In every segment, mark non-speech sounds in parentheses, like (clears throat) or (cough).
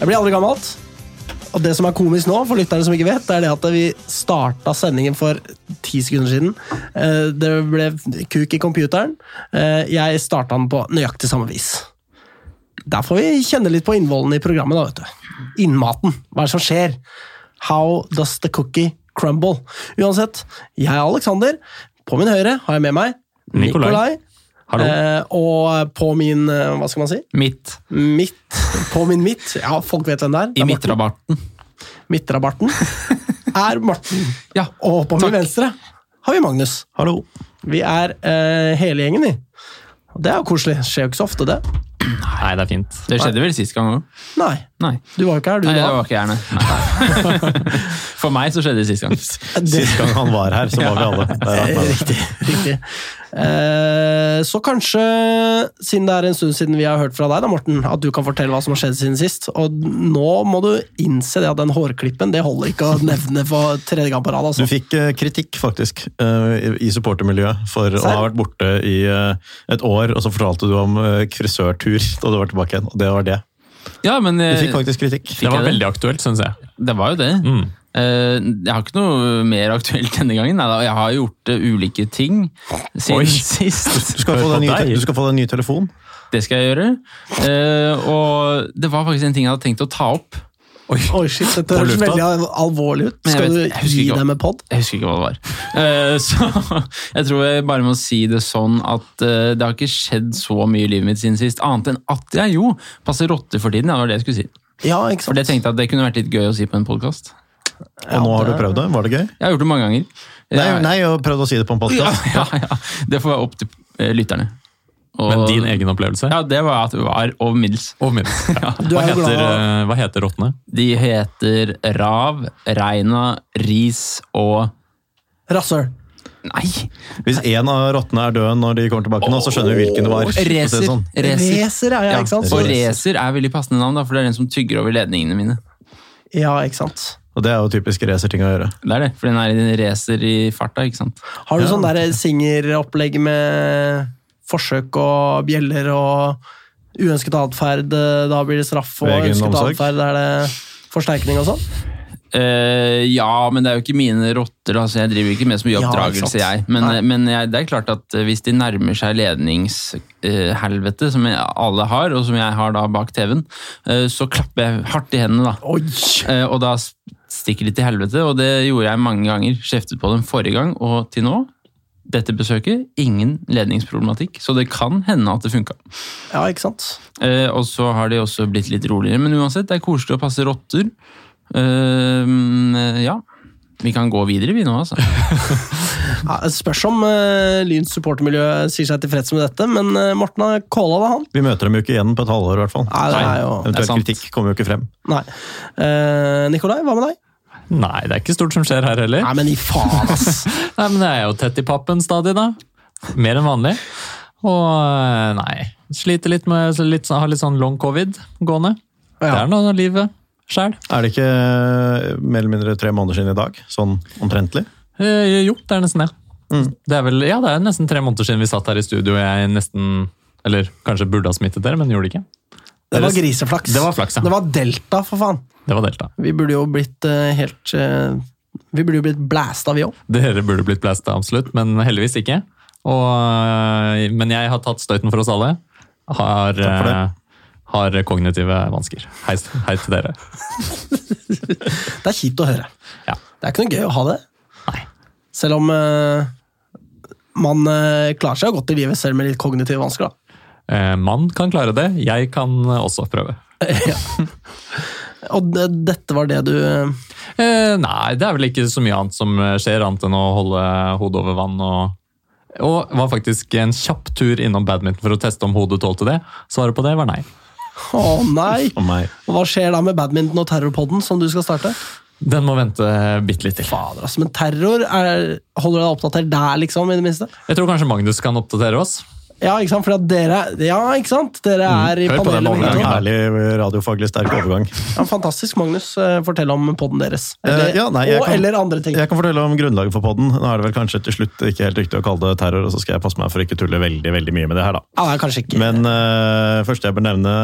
Det blir aldri gammelt. Og det som er komisk nå, for lytterne som ikke vet, det er det at vi starta sendingen for ti sekunder siden. Eh, Det ble kuk i computeren. Eh, Jeg starta den på nøyaktig samme vis. Der får vi kjenne litt på innvollen i programmet. da, vet du. Innmaten. Hva er det som skjer? How does the cookie crumble? Uansett, jeg er Alexander. På min høyre har jeg med meg Nikolai. Nikolai. Eh, og på min eh, Hva skal man si? Mitt. mitt. På min mitt. Ja, folk vet hvem det er. Det i er Morten. midtrabatten. Midtrabarten er Morten. (laughs) Ja, Og på min venstre har vi Magnus. Hallo. Vi er eh, hele gjengen, vi. Det er jo koselig. Skjer jo ikke så ofte, det. Nei, det er fint. Det skjedde vel sist gang òg? Nei. Nei. Du var jo ikke her, du. Nei, det da. var ikke jeg, nei. For meg så skjedde det sist gang. (laughs) Sist gang han var her, så var vi alle der. (laughs) Riktig. riktig. Eh, så kanskje, siden det er en stund siden vi har hørt fra deg, da, Morten, at du kan fortelle hva som har skjedd siden sist. Og nå må du innse det at den hårklippen det holder ikke å nevne for tredje gang på rad. Du Altså. fikk eh, kritikk, faktisk, eh, i- supportermiljøet for å ha vært borte i et år, og så fortalte du om frisørtur da du var tilbake igjen, og det var det. Ja, men Du eh, fikk faktisk kritikk. Fikk var det? aktuelt, syns jeg. det var jo det. Mm. Eh, Jeg har ikke noe mer aktuelt denne gangen. Jeg har gjort eh, ulike ting siden Oi. sist. (laughs) Du skal, Hør få deg en ny, du skal få deg en ny telefon. Det skal jeg gjøre. Eh, Og det var faktisk en ting jeg hadde tenkt å ta opp. Oi, shit, dette høres veldig alvorlig ut. Skal vet- du gi ikke deg med pod? Jeg husker ikke hva det var. Uh, (laughs) Så jeg tror jeg bare må si det sånn at uh, det har ikke skjedd så mye i livet mitt siden sist, annet enn at jeg jo passer rotte for tiden. Ja, det var det jeg skulle si. Ja, ikke For sant? det tenkte jeg at det kunne vært litt gøy å si på en podkast. Og nå har du prøvd det. Var det gøy? Jeg har gjort det mange ganger. Nei, nei, jeg har prøvd å si det på en (laughs) Ja, podkast. ja, ja. Det får være opp til eh, lytterne. Og- Men din egen opplevelse? Ja, det var at det var over middels. (laughs) Ja. Hva er heter, eh, hva heter rottene? De heter Rav, Reina, Ris og Rasshøl. Nei! Hvis en av rottene er død når de kommer tilbake nå, så skjønner vi hvilken det var. Racer. sånn. Racer. Racer, ja, ja, ikke sant? Og Racer er veldig passende navn, da, for det er den som tygger over ledningene mine. Ja, ikke sant? Og det er jo typisk racerting å gjøre. Det er det, for den er en racer i farta, ikke sant? Har du Ja. sånn singeropplegg med forsøk og bjeller og uønsket atferd, eh, da blir det straff, og Vegen ønsket omsorg? atferd, er det forsterkning og sånn? Uh, ja, men det er jo ikke mine rotter, Altså, jeg driver ikke med så mye oppdragelse, ja, jeg. Men, men jeg, det er klart at eh, hvis de nærmer seg ledningshelvete, som jeg, alle har, og som jeg har da bak TV-en, uh, så klapper jeg hardt i hendene, da. Oi! Eh, og da stikker de til helvete, og det gjorde jeg mange ganger. Kjeftet på dem forrige gang, og til nå, dette besøket, ingen ledningsproblematikk. Så det kan hende at det funka. Ja, ikke sant? Eh, og så har de også blitt litt roligere, men uansett, det er koselig å passe rotter. Eh, ja. Vi kan gå videre, vi nå, altså. (laughs) Ja, det spørs om uh, Lyns supportermiljø sier seg tilfreds med dette, men uh, Morten har calla det, han. Vi møter dem jo ikke igjen på et halvår, i hvert fall. Nei, det er jo det er Eventuell sant. kritikk kommer jo ikke frem. Nei. Uh, Nikolai, hva med deg? Nei, det er ikke stort som skjer her heller. Nei, men i faen, ass! (laughs) Nei, men jeg er jo tett i pappen stadig, da. Mer enn vanlig. Og eh, nei, sliter litt med så litt, Har litt sånn long covid gående. Det er noe av livet sjæl. Er det ikke eh, mer eller mindre tre måneder siden i dag? Sånn omtrentlig? Eh, jo, det er nesten det. Mm. Det er vel, ja, det er nesten tre måneder siden vi satt her i studio og jeg nesten Eller kanskje burde ha smittet dere, men gjorde det ikke. Det var griseflaks. Det var flaks, ja. Det var delta, for faen. Det var delta. Vi burde jo blitt uh, helt uh, Vi burde jo blitt blæsta, vi òg. Dere burde blitt blæsta, absolutt, men heldigvis ikke. Og, uh, men jeg har tatt støyten for oss alle. Har, har kognitive vansker. Hei, hei til dere. (laughs) Det er kjipt å høre. Ja. Det er ikke noe gøy å ha det. Nei. Selv om man klarer seg godt i livet selv med litt kognitive vansker. da. Eh, Man kan klare det, jeg kan også prøve. ja. Og det, dette var det du eh, Eh, nei, det er vel ikke så mye annet som skjer, annet enn å holde hodet over vann. Og, og var faktisk en kjapp tur innom badminton for å teste om hodet tålte det. Svaret på det var nei. Å nei! Oh, nei. Og Hva skjer da med badminton og terrorpodden som du skal starte? Den må vente bitte litt til. Fader, altså, Men terror, er, holder du deg oppdatert der, liksom? i det minste? Jeg tror kanskje Magnus kan oppdatere oss. Ja, ikke sant? For at dere, ja, ikke sant? Dere er i Hør på den panelet. begge to. overgangen. Radiofaglig sterk overgang. Ja, fantastisk, Magnus. Eh, Fortell om podden deres. Eh, Eller, ja, nei, jeg og kan- eller andre ting. Jeg kan fortelle om grunnlaget for podden. Nå er det vel kanskje til slutt ikke helt riktig å kalle det terror, og så skal jeg passe meg for å ikke tulle veldig veldig mye med det her, da. Ja, nei, kanskje ikke. Men uh, første jeg bør nevne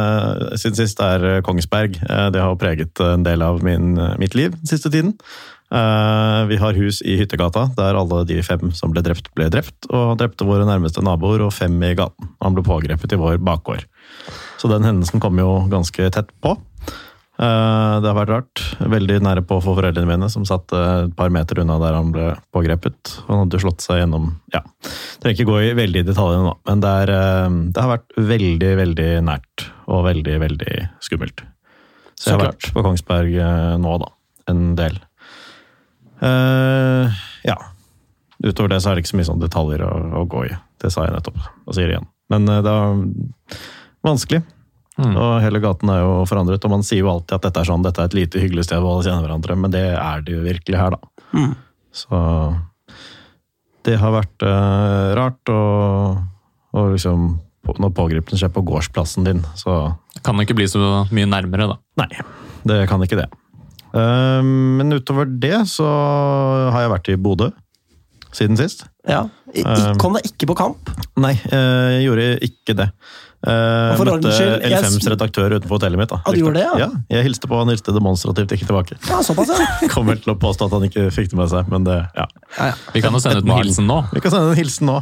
siden sist, er eh, Kongsberg. Eh, det har preget en del av min, mitt liv den siste tiden. Eh, vi har hus i Hyttegata, der alle de fem som ble drept, ble drept. Og drepte våre nærmeste naboer og fem i gaten. Han ble pågrepet i vår bakgård. Så den hendelsen kom jo ganske tett på. Eh, det har vært rart. Veldig nære på for foreldrene mine, som satt et par meter unna der han ble pågrepet. Han hadde slått seg gjennom Ja, trenger ikke gå i veldig i detaljene nå, men det, er, eh, det har vært veldig, veldig nært. Og veldig, veldig skummelt. Så jeg har vært på Kongsberg nå, da. En del. Eh, ja. Utover det så er det ikke så mye sånn detaljer å, å gå i. Det sa jeg nettopp, og sier det igjen. Men uh, det er vanskelig. Mm. Og hele gaten er jo forandret, og man sier jo alltid at dette er sånn, dette er et lite hyggelig sted hvor alle kjenner hverandre, men det er det jo virkelig her, da. Mm. Så det har vært uh, rart, og, og liksom når pågripelsen skjer på gårdsplassen din, så Kan ikke bli så mye nærmere, da. Nei, det kan ikke det. Eh, men utover det så har jeg vært i Bodø siden sist. Ja. Um, kom deg ikke på kamp? Nei, eh, jeg gjorde ikke det. Uh, Og for møtte skyld, jeg- L5s redaktør utenfor hotellet mitt. da. Ah, du gjorde det, ja? ja? Jeg hilste på, han hilste demonstrativt ikke tilbake. Ja, såpass, ja. (laughs) Kom vel til å påstå at han ikke fikk det med seg, men det, ja. ja, ja. Vi kan jo sende ut en hilsen nå. Vi kan sende en hilsen nå.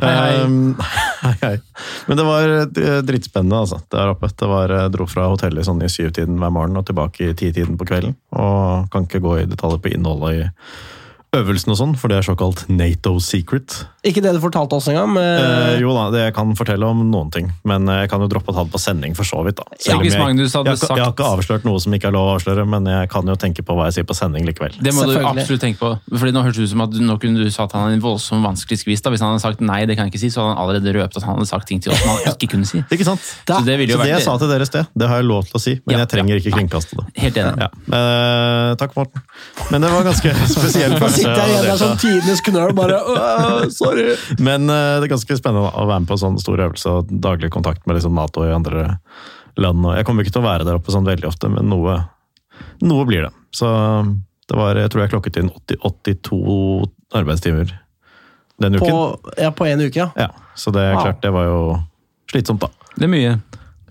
Hei, hei. Um, (laughs) hei, hei. Men det var drittspennende, dritspennende, altså. Der oppe. Det var, jeg dro fra hotellet sånn i syvtiden hver morgen og tilbake i titiden på kvelden. Og kan ikke gå i detaljer på innholdet i øvelsen og sånn, for det er såkalt Nato secret. Ikke det du fortalte oss engang. Eh, men- jo da, det jeg kan fortelle om noen ting, men jeg kan jo droppe å ta det på sending for så vidt. da. Ja, jeg, jeg, ikke- jeg har ikke avslørt noe som ikke er lov å avsløre, men jeg kan jo tenke på hva jeg sier på sending likevel. Det må du absolutt tenke på. Fordi Nå hørtes det ut som at du, nå kunne du satt han er en voldsomt vanskelig skvis. da. Hvis han hadde sagt nei, det kan jeg ikke si, så hadde han allerede røpt at han hadde sagt ting til oss som han ikke kunne si. (laughs) Ikke sant? Da- Så det ville jo Så det jeg sa til dere i sted, det har jeg lov til å si, men Ja, jeg trenger ja. ikke kringkaste det. Helt enig. Ja. Eh, takk, Morten. Men det var ganske (laughs) spesiell Nå følelse. sitter jeg igjen der som tidenes knøl, bare «Åh, Sorry! Men eh, det er ganske spennende å være med på en sånn stor øvelse og daglig kontakt med liksom, Nato i andre land. Jeg kommer ikke til å være der oppe sånn veldig ofte, men noe, noe blir det. Så det var, jeg tror jeg klokket inn 80, 82 arbeidstimer den uken. På, ja, på en uke, ja. Ja, så det er klart, det var jo slitsomt da. Det er mye.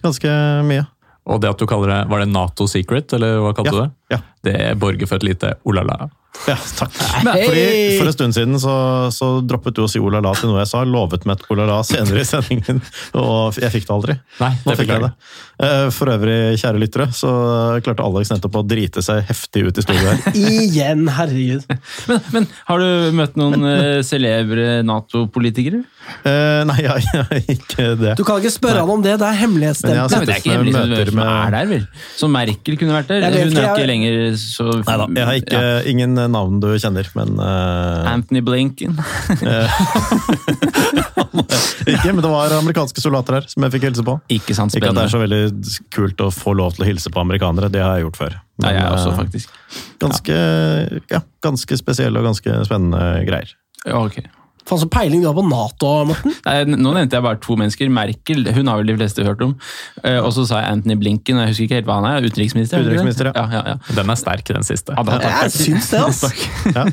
Ganske mye. Og det at du kaller det Var det Nato secret, eller hva kalte Ja, du det? ja. Det borger for et lite olala. Ja, takk. Hei! Fordi For en stund siden så, så droppet du å si olala til noe jeg sa. Lovet meg et olala senere i sendingen, og jeg fikk det aldri. Nei, Nå det fikk jeg det. Eh, For øvrig, kjære lyttere, så klarte Alex nettopp å drite seg heftig ut i studio her. (laughs) Igjen, herregud. Men, men har du møtt noen eh, celebre Nato-politikere? Eh, Nei, jeg jeg har ikke det. Du kan ikke spørre han om det, det er Men hemmelighetsstempel. Nei, men det er ikke hemmelig som er der, vel? Så Merkel kunne vært der. Hun er ikke lenger så Neida, jeg har ikke, Ja. ingen navn du kjenner, men uh... Anthony Blinken. (laughs) Ikke, men det var amerikanske soldater her som jeg fikk hilse på. Ikke sant, spennende. Ikke at det er så veldig kult å få lov til å hilse på amerikanere, det har jeg gjort før. Ja, jeg også, eh, faktisk. Ganske, ja, ganske spesielle og ganske spennende greier. Ja, ok. Faen, så peiling du har på Nato, Morten. Nå nevnte jeg bare to mennesker. Merkel, hun har vel de fleste hørt om. Eh, Og så sa jeg Anthony Blinken, jeg husker ikke helt hva han er. Utenriksminister? er? Utenriksminister, ja. ja. ja, ja. Den er sterk, den siste. Ja, Jeg syns det, altså. (laughs) Ja,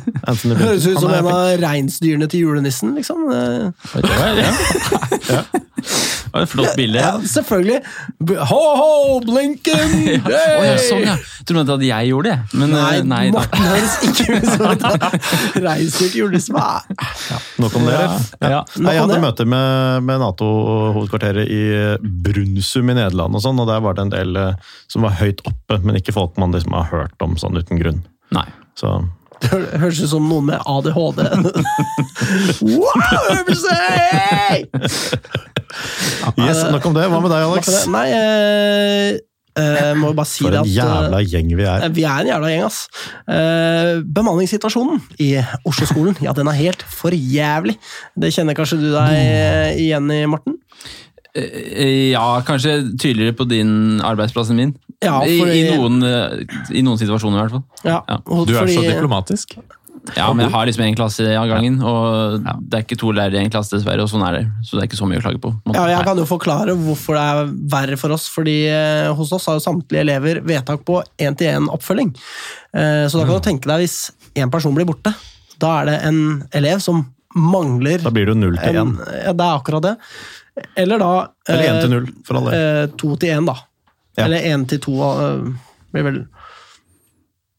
Høres ut som en av reinsdyrene til julenissen, liksom. Ja, Det var, ja. (laughs) var et flott bilde. Ja, selvfølgelig. Ho, ho, Blinken! (laughs) Å ja, sånn, ja. Jeg du at jeg gjorde det. Men Nei, eh, nei da. Morten høres ikke ut som en reinsdyr til julenissen. Hva? Nok om det, eller? Jeg hadde det. møter med, med Nato-hovedkvarteret i Brunsum i Nederland, og sånn, og der var det en del eh, som var høyt oppe, men ikke folk man liksom har hørt om sånn uten grunn. Nei. Så Det høres ut som noen med ADHD. wow, (laughs) yes, nok om det. Hva med deg, Alex? Nei, eh, eh, må bare si For en at jævla gjeng vi er. eh, vi er en jævla gjeng, ass. Eh, bemanningssituasjonen i Oslo-skolen, ja, den er helt for jævlig. Det kjenner kanskje du deg eh, igjen i, Morten? Eh, Ja, kanskje tydeligere på din arbeidsplass enn min. Ja, I, fordi- i, noen, eh, I noen situasjoner, i hvert fall. Ja, Ja. og Du er så diplomatisk. Ja, men jeg har liksom én klasse av gangen, og det er ikke to lærere i en klasse, dessverre. og sånn er det. Så det er ikke så mye å klage på. Ja, jeg kan jo forklare hvorfor det er verre for oss. fordi eh, hos oss har jo samtlige elever vedtak på én-til-én-oppfølging. Eh, så da kan du tenke deg hvis én person blir borte, da er det en elev som mangler Da blir det jo null til én. ja, Det er akkurat det. Eller da Eller én til null, for alle. eh, to til én, da. Ja. Eller én til to eh, blir vel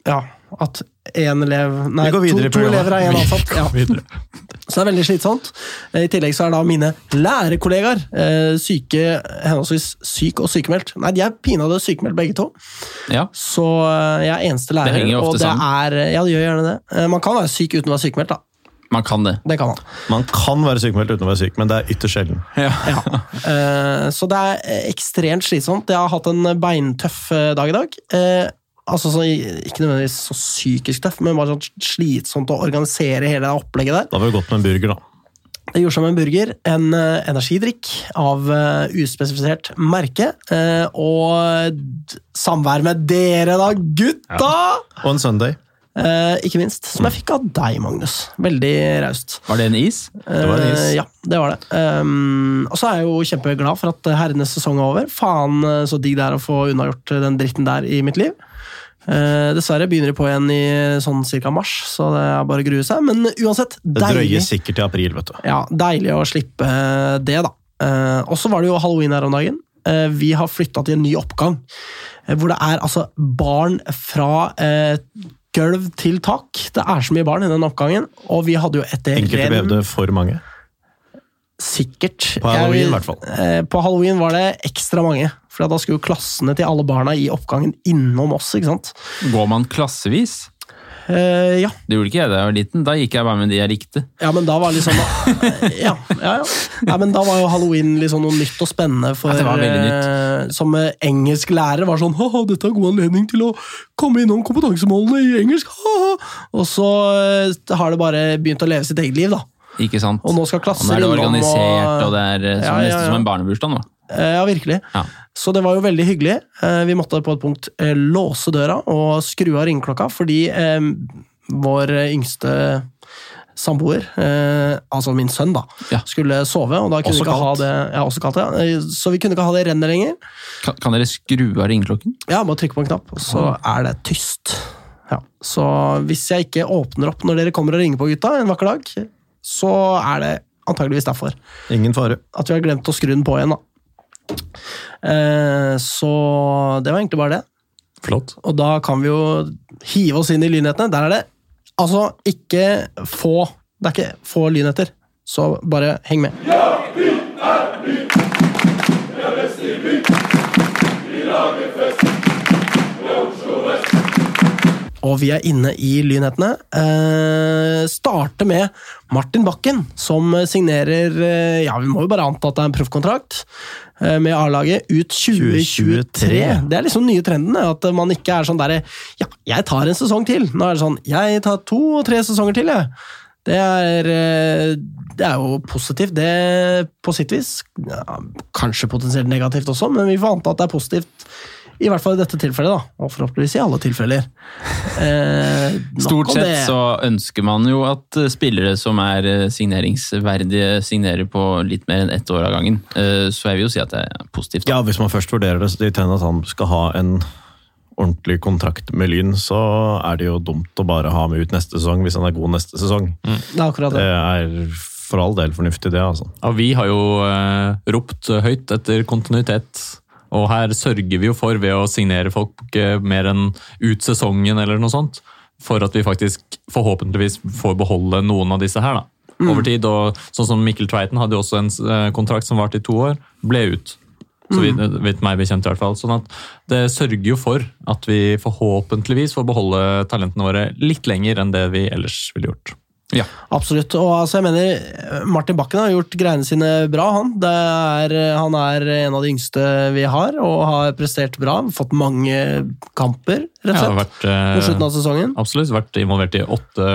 Ja, at én elev Nei, to, to elever er én ansatt. Ja. Så det er veldig slitsomt. I tillegg så er da mine lærerkollegaer eh, syke, henholdsvis syk og sykemeldt. Nei, de er pinadø sykemeldt begge to. Ja, Så eh, jeg er eneste lærer. henger jo ofte og det sammen. Er, ja, det gjør gjerne det. Man kan være syk uten å være sykemeldt, da. Man kan det. Det kan man. Man kan være sykemeldt uten å være syk, men det er ytterst sjelden. Ja. Eh, Så det er ekstremt slitsomt. Jeg har hatt en beintøff eh, dag i dag. Eh, Altså så, Ikke nødvendigvis så psykisk tøff, men bare sånn slitsomt å organisere hele det opplegget der. Da var det godt med en burger, da. Det gjorde som en burger, en energidrikk av uspesifisert merke, eh, og samvær med dere da, gutta! Og en Sunday. Eh, ikke minst, som jeg fikk av deg, Magnus. Veldig raust. Var det en is? Det var en is. Eh, ja, det var det. Um, og så er jeg jo kjempeglad for at herrenes sesong er over. Faen eh, så digg det er å få unnagjort den dritten der i mitt liv. Uh, dessverre begynner de på igjen i sånn cirka mars, så det er bare å grue seg. Men uansett, deilig. Det drøyer sikkert til april, vet du. Ja, deilig å slippe det, da. Og så var det jo halloween her om dagen. Vi har flytta til en ny oppgang, hvor det er altså barn fra gulv til tak. Det er så mye barn i den oppgangen, og vi hadde jo etter Enkelte vevde for mange. Sikkert. På halloween, Jeg- i hvert fall. eh, På halloween var det ekstra mange, for da skulle jo klassene til alle barna i oppgangen innom oss, ikke sant? Går man klassevis? Eh, ja. Det gjorde ikke jeg da jeg var liten. Da gikk jeg bare med de jeg likte. ja, men da var liksom (laughs) ja, ja, ja. ja, men da var jo halloween liksom noe nytt og spennende for Ja, det var veldig eh, Som engelsklærer var sånn Haha, dette er god anledning til å komme innom kompetansemålene i engelsk. Haha. Og så uh, har det bare begynt å leve sitt eget liv, da. Ikke sant? Og nå skal Og klasser nå er det innom, organisert, og det er som, nesten som en barnebursdag nå. Ja, virkelig. Ja. Så det var jo veldig hyggelig. Eh, Vi måtte på et punkt eh, låse døra og skru av ringeklokka, fordi eh, vår yngste samboer, eh, altså min sønn, da, skulle sove. og da kunne Også vi ikke ha det, ja, også kaldt, ja. Så vi kunne ikke ha det rennet lenger. Kan, kan dere skru av ringeklokken? Ja, Bare trykke på en knapp, og så er det tyst. Ja. Så hvis jeg ikke åpner opp når dere kommer og ringer på gutta en vakker dag, så er det antageligvis derfor. Ingen fare. At vi har glemt å skru den på igjen, da. Eh, så det var egentlig bare det. Flott. Og da kan vi jo hive oss inn i lynhetene. Der er det altså ikke få Det er ikke få lynheter. Så bare heng med. Og vi er inne i lynhetene. Eh, starter med Martin Bakken, som signerer eh, Ja, vi må jo bare anta at det er en proffkontrakt med A-laget ut 2023. 2023. Det er liksom nye trenden, eh, at man ikke er sånn derre Ja, jeg tar en sesong til. Nå er det sånn Jeg tar to og tre sesonger til, jeg. Det er, eh, det er jo positivt, det på sitt vis. Ja, kanskje potensielt negativt også, men vi får anta at det er positivt. I hvert fall i dette tilfellet, da. Og forhåpentligvis i alle tilfeller. Eh, Stort sett så ønsker man jo at eh, spillere som er eh, signeringsverdige, signerer på litt mer enn ett år av gangen. Eh, Så jeg vil jo si at det er positivt. da. Ja, Hvis man først vurderer det dit hen at han skal ha en ordentlig kontrakt med Lyn, så er det jo dumt å bare ha med ut neste sesong hvis han er god neste sesong. Det er akkurat Det det. er for all del fornuftig, det. altså. Ja, vi har jo eh, ropt høyt etter kontinuitet. Og her sørger vi jo for, ved å signere folk eh, mer enn ut sesongen eller noe sånt, for at vi faktisk forhåpentligvis får beholde noen av disse her da, over tid. Og sånn som Mikkel Tveiten hadde jo også en eh, kontrakt som varte i to år, ble ut. Så vidt, vidt meg bekjent i hvert fall. Sånn at det sørger jo for at vi forhåpentligvis får beholde talentene våre litt lenger enn det vi ellers ville gjort. Ja. Absolutt. Og altså, jeg mener, Martin Bakken har gjort greiene sine bra, han. Det er, han er en av de yngste vi har, og har prestert bra. Fått mange kamper, rett og slett, vært, eh, på slutten av sesongen. Absolutt vært involvert i åtte,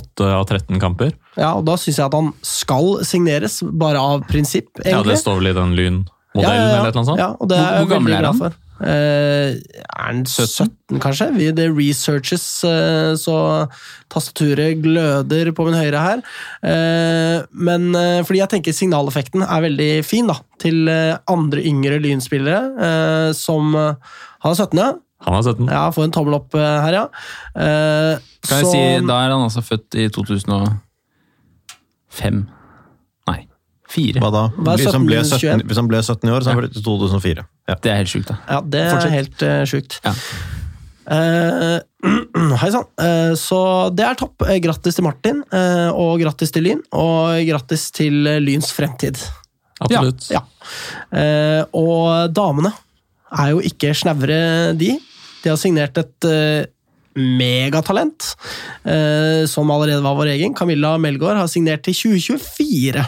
åtte av 13 kamper. Ja, og da syns jeg at han skal signeres, bare av prinsipp, Ja, det står vel i den Lyn-modellen Ja, ja, ja. eller noe sånt? Ja, og det er Hvor, hvor gammel er han? for. Eh, er han 17, kanskje? Vi, det researches, eh, så tastaturet gløder på min høyre her. Eh, men fordi jeg tenker signaleffekten er veldig fin, da. Til andre yngre lynspillere som har Han er 17, ja. Han er 17. Ja, får en tommel opp her, ja. Eh, Kan jeg så- si, Da er han altså født i 2005. 4. Hva da? Hva Hvis han, ble 17, 17, hvis han ble 17 i år, så er han flyttet i 2004. Ja. Det er helt sjukt, da. Ja, det er Fortsett. helt uh, sjukt. Ja. Uh, (clears throat) Hei sann. Uh, så det er topp. Grattis til Martin, uh, og grattis til Lyn. Og grattis til Lyns fremtid. Absolutt. Ja. Eh, og damene er jo ikke snevre, de. De har signert et megatalent, eh, som allerede var vår egen. Camilla Melgaard har signert til 2024.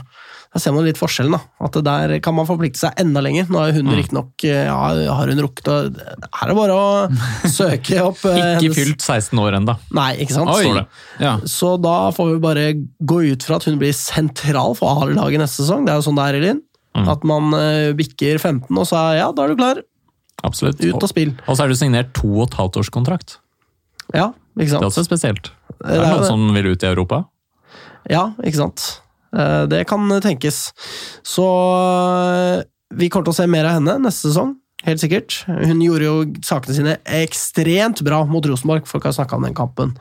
Da ser man litt forskjellen. da. At Der kan man forplikte seg enda lenger. Nå har hun Mm. riktignok ja, har hun rukket å Her er det bare å (laughs) søke opp eh, Ikke fylt 16 år ennå. Nei, ikke sant? Oi. Ja. Så da får vi bare gå ut fra at hun blir sentral for A-laget neste sesong. Det er jo sånn det er i Lyn. Mm. At man eh, bikker 15, og så er ja, da er du klar. Absolutt. Ut og spill. Og så er du signert to og et halvt års kontrakt. Ja, ikke Det er sant? også spesielt. Det Det er er noen som vil ut i Europa. Ja, ikke sant? Eh, Det kan tenkes. Så eh, vi kommer til å se mer av henne neste sesong. Helt sikkert. Hun gjorde jo sakene sine ekstremt bra mot Rosenborg. Folk har snakka om den kampen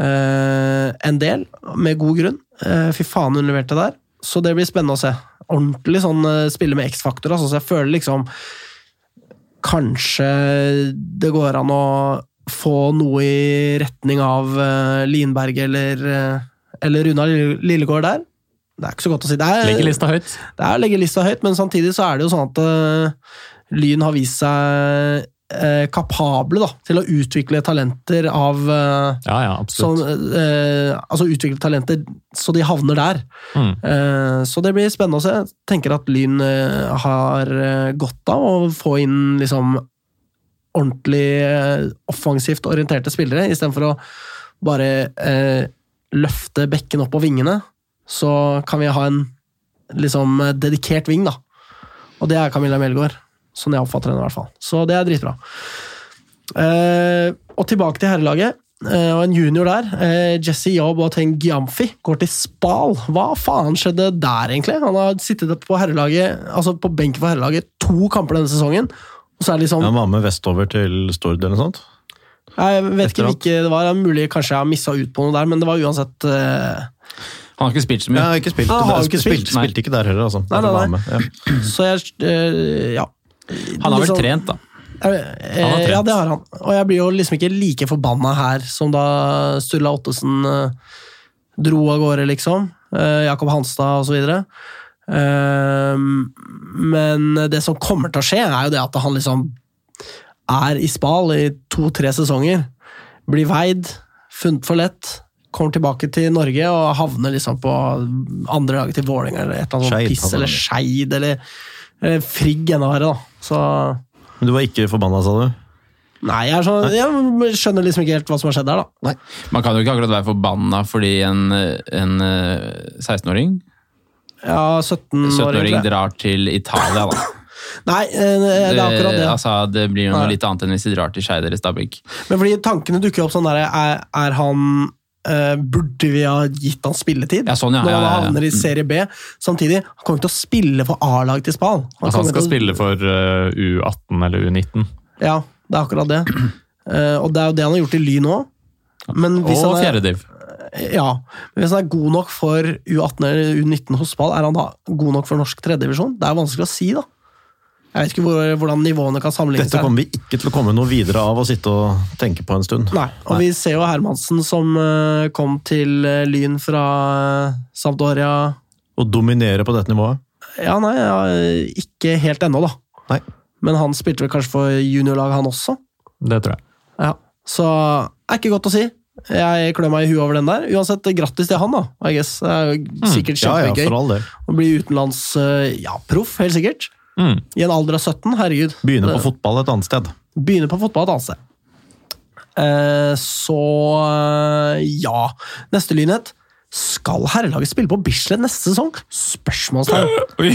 eh, en del, med god grunn. Eh, fy faen, hun leverte der. Så det blir spennende å se. Ordentlig sånn eh, spille med X-faktor. Altså, så jeg føler liksom Kanskje det går an å få noe i retning av eh, Linberg eller, eller Runa Lillegård der. Det er ikke så godt å si. Det er, Legger lista høyt. det er å legge lista høyt, men samtidig så er det jo sånn at uh, Lyn har vist seg eh, kapable da, til å utvikle talenter av eh, Ja, ja, sånn, absolutt. eh, Altså utvikle talenter så de havner der. Mm. Eh, så det blir spennende å se. Jeg tenker at Lyn har godt av å få inn liksom ordentlig offensivt orienterte spillere, istedenfor å bare eh, løfte bekken opp på vingene. Så kan vi ha en liksom dedikert ving, da. Og det er Camilla Melgaard. Sånn jeg oppfatter henne, i hvert fall. Så det er dritbra. Eh, og tilbake til herrelaget. Eh, og en junior der, eh, Jesse Yob og Teng Giamfi, går til Spal. Hva faen skjedde der, egentlig? Han har sittet på herrelaget, altså på benken for herrelaget to kamper denne sesongen. Og så er det liksom Han var med vestover til Stord eller noe sånt. Jeg vet ikke Etter at- hvilke det var. Det er mulig kanskje jeg har missa ut på noe der, men det var uansett eh, Han har ikke spilt så mye. har ikke spilt, Han har ikke spilt, spilte, spilte ikke der heller, altså. Nei, nei, nei. ja. Så jeg øh, Ja. Han har vel Liksom- trent, da. Eh. Ja, det har han. Og jeg blir jo liksom ikke like forbanna her som da Sturla Ottesen eh, dro av gårde, liksom. Jakob Hanstad og så videre. Eh, men det som kommer til å skje, er jo det at han liksom er i Spal i to-tre sesonger. Blir veid, funnet for lett. Kommer tilbake til Norge og havner liksom på andre laget til Vålerenga eller et eller annet Scheid, piss, eller. Skeid, eller, eh, Frigg enda verre, da. Så Men du var ikke forbanna, sa du? Nei, jeg, er sånn, jeg skjønner liksom ikke helt hva som har skjedd der, da. Man kan jo ikke akkurat være forbanna fordi en, en eh, 16-åring Ja, 17-åring, 17-åring tror jeg. drar til Italia, da. (laughs) Nei, eh, det er akkurat det. altså, det blir jo noe Nei. litt annet enn hvis de drar til Skeid eller Stabæk. Men fordi tankene dukker opp sånn derre er, er han eh, Burde vi ha gitt han spilletid? Ja, sånn, ja. Når han ja, ja. havner i serie B. Samtidig, han kommer ikke til å spille for A-lag til Spal. Altså, han skal til å- spille for uh, U18 eller U19. Ja, det er akkurat det. Uh, (clears throat) og det er jo det han har gjort i Lyn òg. Og han er, fjerdediv. ja, men hvis han er god nok for U18 eller U19 hos Spal, er han da god nok for norsk tredjedivisjon? Det er vanskelig å si, da. Jeg vet ikke hvor, hvordan nivåene kan sammenlignes. Dette kommer vi ikke til å komme noe videre av å sitte og tenke på en stund. Nei, og vi ser jo Hermansen som eh, kom til eh, Lyn fra eh, Sampdoria Og dominerer på dette nivået. Ja, nei, ja, ikke helt ennå, da. Nei. Men han spilte vel kanskje for juniorlag, han også? Det tror jeg. Ja. Så er ikke godt å si. Jeg klør meg i huet over den der. Uansett, grattis til han, da. I guess. Det er jo sikkert Mm. Ja, ja, del. å bli utenlands ja, proff, helt sikkert. Mm. I en alder av 17, herregud. Begynne på fotball et annet sted. Begynne på fotball et annet sted. Eh, så eh, ja. Neste lynhet. Skal herrelaget spille på Bislett neste sesong? Spørsmålstegn. (laughs)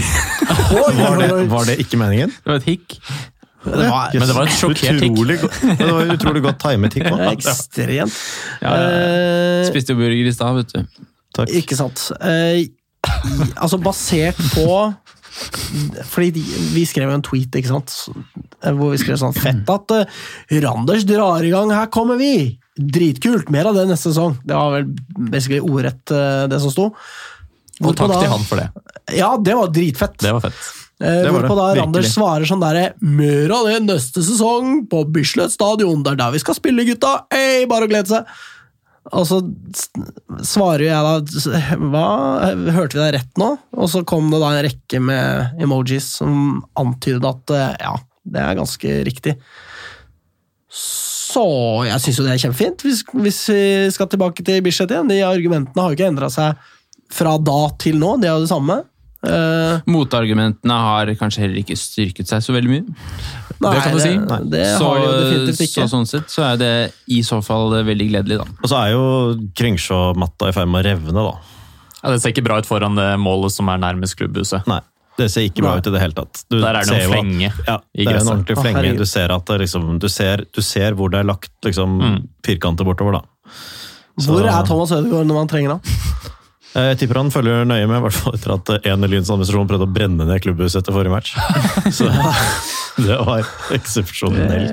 Var det, var det ikke meningen? det var et hikk. Det var, Men det var et sjokkert tikk. Det var utrolig godt timet tikk. er (laughs) ekstremt. Ja, ja, Eh, Spiste jo burger i stad, vet du. Takk. Ikke sant. Eh, altså basert på Fordi de, vi skrev en tweet, ikke sant, hvor vi skrev sånn Fett at uh, Randers drar i gang, her kommer vi! Dritkult! Mer av det neste sesong. Det var vel basically ordrett uh, det som sto. Og Hvorpå takk da- til han for det. Ja, det var dritfett. Det var fett. Eh, Det var hvorpå det, da virkelig. Randers svarer sånn derre Mør av det neste sesong på Bislett stadion. Det er der vi skal spille, gutta! Hey, bare å glede seg! Og så svarer jeg da Hva? Hørte vi deg rett nå? Og så kom det da en rekke med emojis som antydet at eh, ja, det er ganske riktig. Så jeg syns jo det er kjempefint hvis, hvis vi skal tilbake til Bislett igjen. De argumentene har jo ikke endra seg fra da til nå, de er jo det samme. Eh, Motargumentene har kanskje heller ikke styrket seg så veldig mye. Nei, Det kan du si. Det, det så, har de jo definitivt ikke. så sånn sett så er det i så fall veldig gledelig, da. Og så er jo Kringsjå-matta i ferd med å revne, da. Ja, det ser ikke bra ut foran det målet som er nærmest klubbhuset. Nei, det ser ikke bra Nei. ut i det hele tatt. Du Der er det ser en at- flenge Ja, i det er en ordentlig flenge. Du ser at det liksom, du ser, du ser hvor det er lagt liksom, Mm. firkanter bortover, da. Så- Hvor er Thomas Ødegaard når man trenger ham? Eh, Jeg tipper han følger nøye med, i hvert fall etter at en i Lyns administrasjon prøvde å brenne ned klubbhuset etter forrige match. (laughs) Så (laughs) det var eksepsjonelt.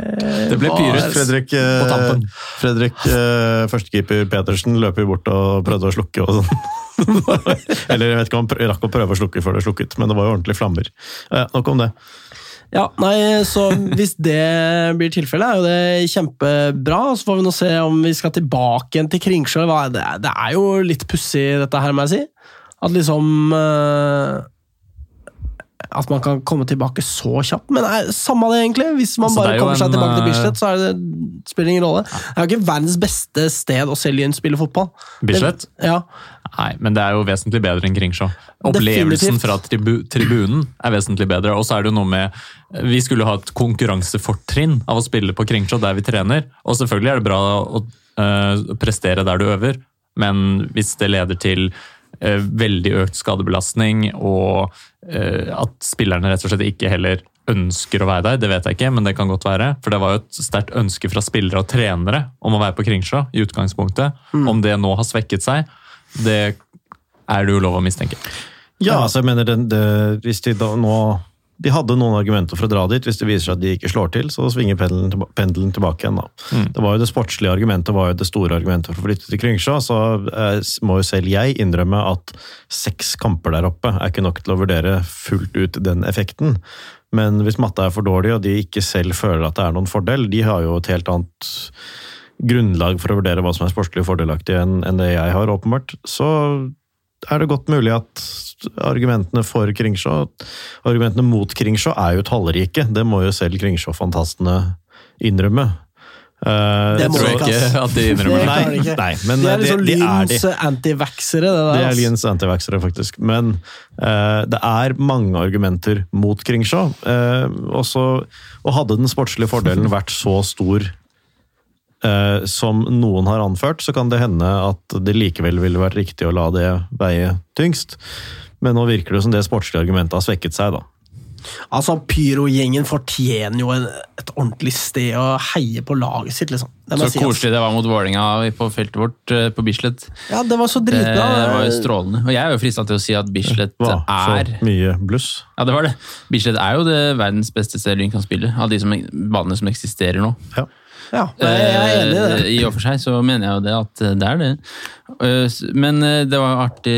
Det ble pyret. Fredrik, eh, Fredrik eh, førstekeeper Petersen løper jo bort og prøvde å slukke. og sånn. (laughs) Eller jeg vet ikke om han rakk å prøve å slukke før det slukket, men det var jo ordentlig flammer. Eh, nok om det. Ja, nei, så Hvis det blir tilfellet, er jo det kjempebra. Så får vi nå se om vi skal tilbake igjen til Kringsjø. Det er, det er jo litt pussig, dette her, må jeg si. At liksom eh, At man kan komme tilbake så kjapt. Men nei, samme det, egentlig. Hvis man Altså, bare er kommer seg en, tilbake til eh, Bislett, så er det, spiller det ingen rolle. Det er jo ikke verdens beste sted å se Lyn spille fotball. Bislett? Ja, Nei, men det er jo vesentlig bedre enn Kringsjå. Opplevelsen Definitivt. fra tribu tribunen er vesentlig bedre. Og så er det jo noe med Vi skulle ha et konkurransefortrinn av å spille på Kringsjå der vi trener. Og selvfølgelig er det bra å uh, prestere der du øver, men hvis det leder til uh, veldig økt skadebelastning og uh, at spillerne rett og slett ikke heller ønsker å være der, det vet jeg ikke, men det kan godt være. For det var jo et sterkt ønske fra spillere og trenere om å være på Kringsjå i utgangspunktet. Om det nå har svekket seg, det er det jo lov å mistenke. Ja, altså jeg mener det, det, Hvis de da nå De hadde noen argumenter for å dra dit. Hvis det viser seg at de ikke slår til, så svinger pendelen, tilba- pendelen tilbake igjen. da. Mm. Det var jo det sportslige argumentet var jo det store argumentet for å flytte til Kringsjå. Så eh, må jo selv jeg innrømme at seks kamper der oppe er ikke nok til å vurdere fullt ut den effekten. Men hvis matta er for dårlig, og de ikke selv føler at det er noen fordel, de har jo et helt annet grunnlag for å vurdere hva som er sportslig fordelaktig enn en det jeg har, åpenbart, så er det godt mulig at argumentene for Kringsjå Argumentene mot Kringsjå er jo tallrike. Det må jo selv Kringsjå-fantastene innrømme. Uh, Det må (laughs) tror jeg ikke, ass. at de innrømmer. Det Nei, klarer nei, men De er det, liksom det er de. Lyns antivaxere, det der. Det er ass. Lyns antivaxere, faktisk. Men uh, det er mange argumenter mot Kringsjå. Uh, og hadde den sportslige fordelen vært så stor eh, som noen har anført, så kan det hende at det likevel ville vært riktig å la det veie tyngst. Men nå virker det som det sportslige argumentet har svekket seg, da. Altså, Pyro-gjengen fortjener jo en, et ordentlig sted å heie på laget sitt, liksom. Det Så si, ass. koselig det var mot Vålinga på feltet vårt eh, på Bislett. Ja, det var så Det dritbra. var jo strålende. Og jeg er jo frista til å si at Bislett Hva? er Så mye bluss. Ja, det var det. Bislett er jo det verdens beste sted Lyn kan spille. Av de som, banene som eksisterer nå. Ja. Ja, jeg er enig i det. Eh, I og for seg så mener jeg jo det at det er det. Eh, Men eh, det var artig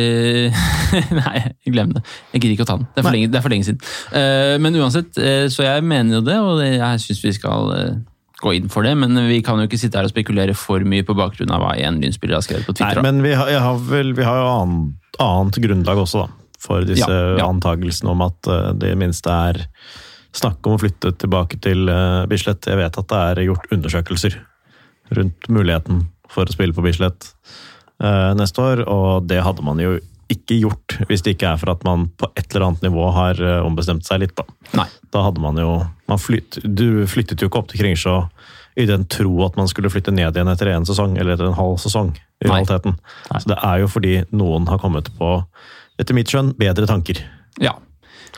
(laughs) Nei, glem det. Jeg gidder ikke å ta den. Det er for, lenge, det er for lenge siden. Eh, Men uansett, eh, så jeg mener jo det, og jeg syns vi skal eh, gå inn for det. Men vi kan jo ikke sitte her og spekulere for mye på bakgrunn av hva en Lyn-spiller har skrevet på Twitter. Nei, men vi har, jeg har, vel, vi har jo annet, annet grunnlag også, da. For disse Ja, ja. antagelsene om at eh, det minste er snakk om å flytte tilbake til uh, Bislett. Jeg vet at det er gjort undersøkelser rundt muligheten for å spille på Bislett eh, neste år, og det hadde man jo ikke gjort hvis det ikke er for at man på et eller annet nivå har eh, ombestemt seg litt, da. Nei. Da hadde man jo man flytt, Du flyttet jo ikke opp til Kringsjå i den tro at man skulle flytte ned igjen etter én sesong, eller etter en halv sesong. i Nei. realiteten. Så det er jo fordi noen har kommet på, etter mitt skjønn, bedre tanker. Ja.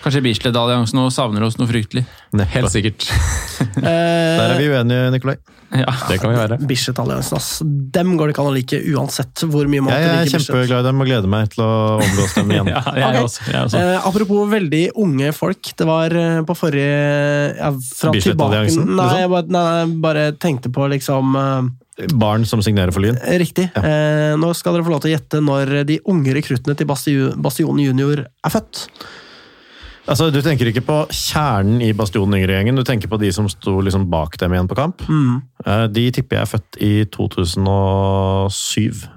Kanskje Bislett-alliansen og savner oss noe fryktelig. Helt sikkert. (laughs) Der er vi uenige, Nikolai. Ja. Det kan vi være. Bislett-alliansen, ass. Dem går det ikke an å like uansett hvor mye man Jeg er kjempeglad i dem og gleder meg til å omgås dem igjen. (laughs) Ja, jeg okay. også. Jeg også. Eh, apropos veldig unge folk. Det var eh, på forrige ja, fra Bislett-alliansen, nei, liksom? jeg bare, nei, bare tenkte på liksom eh, Barn som signerer for Lyn. Riktig. Eh, nå skal dere få lov til å gjette når de unge rekruttene til Bastion, Bastion junior er født. Altså, Du tenker ikke på kjernen i Bastionen Yngre-gjengen, du tenker på de som sto liksom bak dem igjen på kamp. Mm. Eh, De tipper jeg er født i 2007.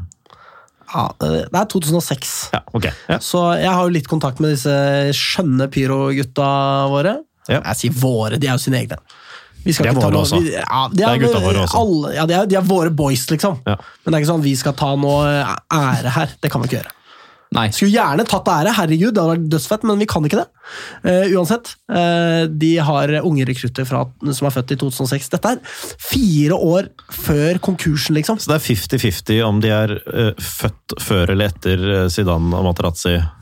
Ja, det er 2006. Ja, ok. Ja. Så jeg har jo litt kontakt med disse skjønne pyrogutta våre. Ja. Jeg sier våre, de er jo sine egne. Vi De er våre noe- også. Vi, ja, de Det er gutta våre også. Alle, ja, de, er, de er våre boys, liksom. Men det er ikke sånn at vi skal ta noe ære her. Det kan vi ikke gjøre. Nei. Skulle gjerne tatt ære, herregud, det hadde vært dødsfett, men vi kan ikke det. Uh, uansett, uh, de har unge rekrutter fra, som er født i 2006. Dette er fire år før konkursen, liksom. Så det er 50-50 om de er uh, født før eller etter Zidane og Materazzi-episoden.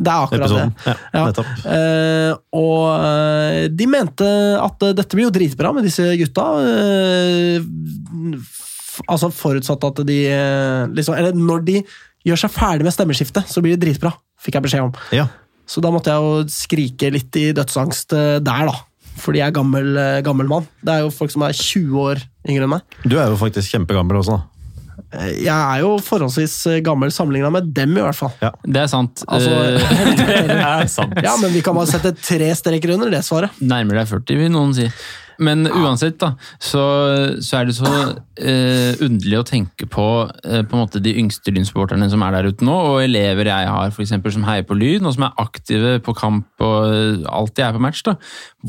Det er akkurat det. Ja, Ja. Eh, og de mente at dette blir jo dritbra med disse gutta. Uh, f- altså forutsatt at de liksom Eller når de gjør seg ferdig med stemmeskiftet, så blir det dritbra, fikk jeg beskjed om. Ja. Så da måtte jeg jo skrike litt i dødsangst eh, der, da. Fordi jeg er gammel, eh, gammel mann. Det er jo folk som er 20 år yngre enn meg. Du er jo faktisk kjempegammel også, da. Eh, Jeg er jo forholdsvis gammel sammenligna med dem, i hvert fall. Ja. Det er sant. Altså, (laughs) (laughs) Det er sant. ja, men vi kan bare sette tre streker under det svaret. Nærmer deg 40, vil noen si. Men uansett, da, så, så er det så eh, underlig å tenke på eh, på en måte de yngste lynsupporterne som er der ute nå, og elever jeg har for eksempel, som heier på Lyn, og som er aktive på kamp og eh, alltid er på match. da,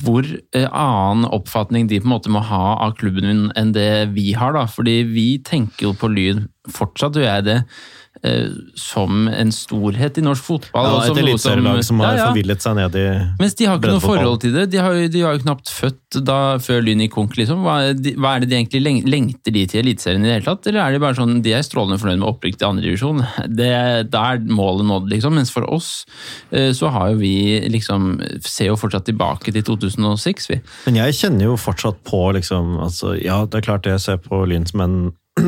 Hvor eh, annen oppfatning de på en måte må ha av klubben min enn det vi har. da, fordi vi tenker jo på Lyn, fortsatt gjør jeg det, som en storhet i norsk fotball. Ja, et som- eliteserielag som har Ja, ja. forvillet seg ned i Mens de har ikke noe forhold til det. De, har, de var jo knapt født da, før Lyn gikk konk. Liksom. Hva, de, hva er det de egentlig leng, lengter de til Eliteserien i det hele tatt? Eller er de bare sånn, de er strålende fornøyd med opprykk til andredivisjon? Da er målet nådd, liksom. Mens for oss eh, så har jo vi liksom Ser jo fortsatt tilbake til 2006, vi. Men jeg kjenner jo fortsatt på liksom altså, Ja, det er klart jeg ser på Lyn som en,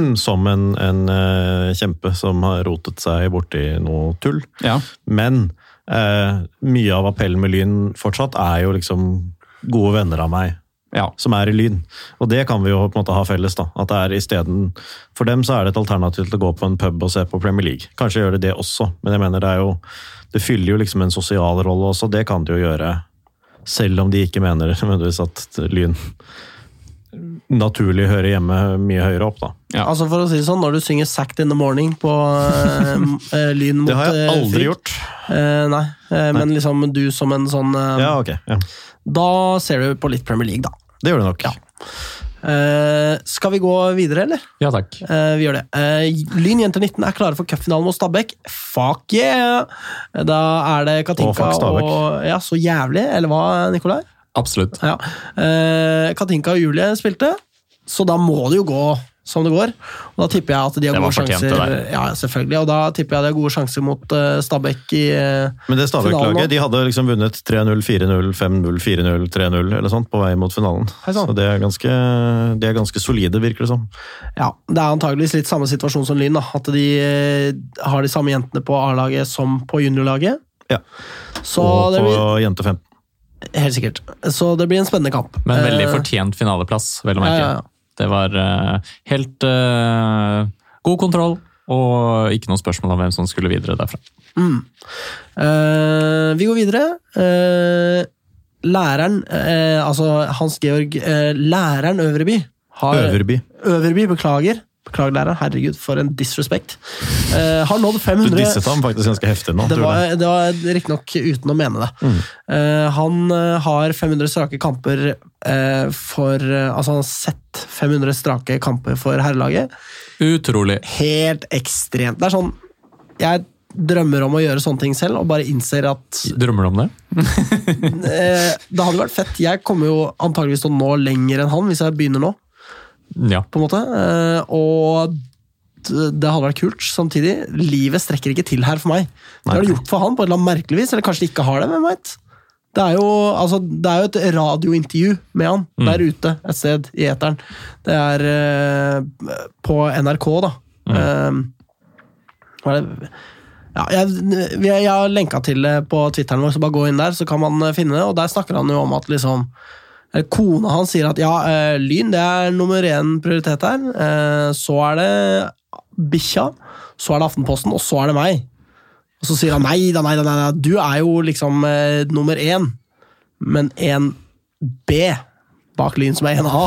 (clears throat) som en, en eh, kjempe som har rotet seg borti noe tull. Ja. Men eh, mye av appellen med Lyn fortsatt er jo liksom gode venner av meg ja. som er i Lyn. Og det kan vi jo på en måte ha felles. da, at det er i steden, For dem så er det et alternativ til å gå på en pub og se på Premier League. Kanskje gjør det det også, men jeg mener det er jo det fyller jo liksom en sosial rolle også. Det kan det jo gjøre, selv om de ikke mener (laughs) nødvendigvis at Lyn naturlig hører hjemme mye høyere opp. da. Ja. Altså for å si det sånn, Når du synger 'Sacked in the Morning' på eh, Lyn mot Det har jeg eh, aldri frik, gjort. Uh, nei, eh, men liksom du som en sånn Ja, ok. Ja. Da ser du på litt Premier League, da. Det gjør du nok. Eh, skal vi gå videre, eller? Ja takk. Eh, vi gjør det. Eh, Lyn jenter 19 er klare for cupfinalen mot Stabæk. Fuck yeah! Da er det Katinka Og fuck og Ja, så jævlig, eller hva, Nikolai? Absolutt. Ja. Eh, Katinka og Julie spilte, så da må det jo gå som det går. Og da tipper jeg at de har gode sjanser. Ja, selvfølgelig. Og da tipper jeg de har gode sjanser mot uh, Stabæk i uh, Men det Stabæk-laget de hadde liksom vunnet 3-0, 4-0, 5-0, 4-0, 3-0 eller sånt på vei mot finalen. Så det er, ganske, de er ganske solide, virker det som. Ja, det er antageligvis litt samme situasjon som Lyn. At de uh, har de samme jentene på A-laget som på juniorlaget. Ja. Så og på blir jente 15. Helt sikkert. Så det blir en spennende kamp. Men veldig Eh, fortjent finaleplass, vel å merke. Ja, ja, ja. Det var uh, helt uh, god kontroll, og ikke noe spørsmål om hvem som skulle videre derfra. Eh, vi går videre. Eh, læreren, altså Hans Georg Læreren Øverby har Øverby. Øverby, beklager. Beklager, lærer. Herregud, for en disrespect. Uh, har nådd Du disset ham faktisk ganske heftig nå. Det var, det var riktignok uten å mene det. Eh, han eh, har 500 strake kamper uh, for Altså, han har sett 500 strake kamper for herrelaget. Utrolig. Helt ekstremt. Det er sånn Jeg drømmer om å gjøre sånne ting selv, og bare innser at Drømmer du om det? (laughs) eh, det hadde vært fett. Jeg kommer jo antageligvis til å nå lenger enn han hvis jeg begynner nå. Ja. på en måte. Eh, og det hadde vært kult. Samtidig, livet strekker ikke til her for meg. Det har det gjort for han på et eller annet merkelig vis, eller kanskje det ikke har det. hvem vet? Det er jo, altså, det er jo et radiointervju med han der ute et sted i eteren. Det er uh, på NRK, da. Er det? Ja, jeg, jeg har lenka til det på Twitteren vår, så bare gå inn der, så kan man eh, finne det. Og der snakker han jo om at liksom Kona hans sier at ja, eh, Lyn det er nummer én prioritet her. Eh, så er det bikkja, så er det Aftenposten, og så er det meg. Og så sier han nei da, nei da, nei da, du er jo liksom eh, nummer én, men en B bak Lyn som er en A.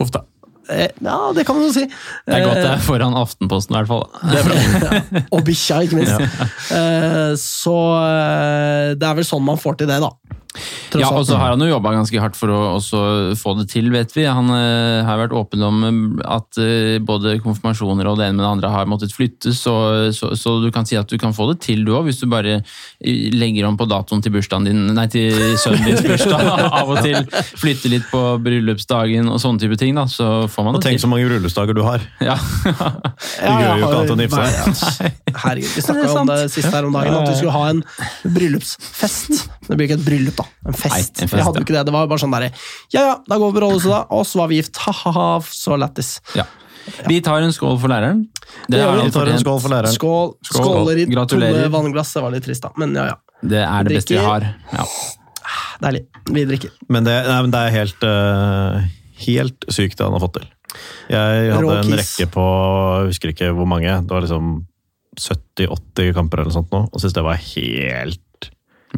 Huff da. Eh, ja, det kan man jo si. Det er godt det Eh, er foran Aftenposten, i hvert fall. (laughs) og bikkja, ikke minst. Ja. så eh, det er vel sånn man får til det, da. Ja, og så har han jo jobba ganske hardt for å også få det til, vet vi. Han uh, har vært åpen om eh, at uh, både konfirmasjoner og det ene med det andre har måttet flyttes, så, så, så du kan si at du kan få det til du òg, hvis du bare legger om på datoen til bursdagen din, nei, til sønnen din (laughs) bursdag av og til. Flytter litt på bryllupsdagen og sånne type ting, da, så får man Og det tenk så mange bryllupsdager du har. Ja. Du gjør jo ikke annet enn å. Nei, Herregud, vi snakka om det siste sist her om dagen, at vi skulle ha en bryllupsfest. Det blir ikke et bryllup, da. En fest. Nei, en fest, jeg hadde ja. jo ikke det. Det var bare sånn derre Ja ja, da går vi på rådhuset, da. Og så var vi gift. Ha-ha-ha, så lættis. ja. Vi tar en skål for læreren. Det har vi. tar en skål for læreren. Skål. Skål. Skåler i tomme vannglass. Det var litt trist, da. Men ja ja. Det er det beste vi har. Ja. Deilig. Vi drikker. Men det, nei, men det er helt, uh, helt sykt det han har fått til. Jeg hadde en rekke på jeg husker ikke hvor mange. Det var liksom 70-80 kamper eller noe sånt nå. Og syntes det var helt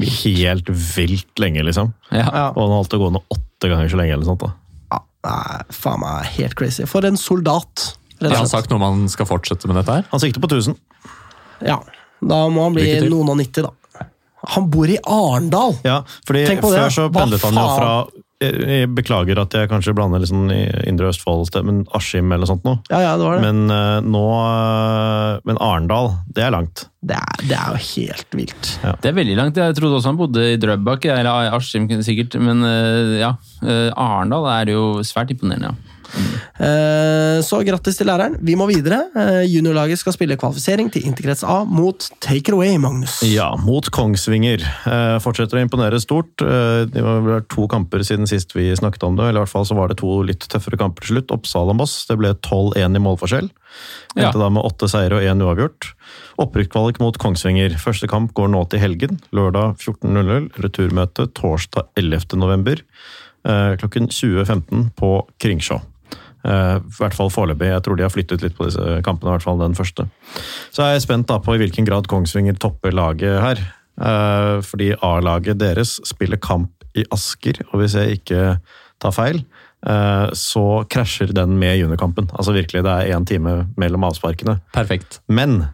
Helt vilt lenge, liksom. Ja. Og han holdt det gående åtte ganger så lenge. eller sånt da. ja. Nei, faen meg helt crazy. For en soldat. rett og Har han slett. sagt noe om han skal fortsette med dette her? Han sikter på 1000. Ja. Da må han bli Lykke til. noen og nitti, da. Han bor i Arendal! Ja, fordi Tenk på det, Før så hva pendlet han jo faen? fra jeg jeg beklager at jeg kanskje blander i Indre Østfold, men Askim eller sånt noe. Ja, ja, det var det. Men eh, nå eh, Men Arendal, det er langt. Det er, det er jo helt vilt. Det er veldig langt. Jeg trodde også han bodde i Drøbak, eller Askim sikkert. Men eh, ja, eh, Arendal er jo svært imponerende, ja. Eh, Så grattis til læreren. Vi må videre. Eh, Juniorlaget skal spille kvalifisering til Interkrets A mot Take It Away, Magnus. Ja, mot Kongsvinger. Eh, fortsetter å imponere stort. Det var to kamper siden sist vi snakket om det. eller i hvert fall så var det to litt tøffere kamper til slutt. Oppsal og Moss. Det ble 12-1 i målforskjell. Ja. Da med åtte seire og én uavgjort. Opprykkskvalik mot Kongsvinger. Første kamp går nå til helgen. Lørdag 14.00. Returmøte torsdag 11. november. Eh, klokken 20.15 på Kringsjå. Eh, I hvert fall foreløpig. Jeg tror de har flyttet litt på disse kampene, i hvert fall den første. Så jeg er spent da på i hvilken grad Kongsvinger topper laget her. Eh, fordi A-laget deres spiller kamp i Asker, og hvis jeg ikke tar feil, eh, så krasjer den med juniorkampen. Altså virkelig, det er én time mellom avsparkene. Perfekt. Men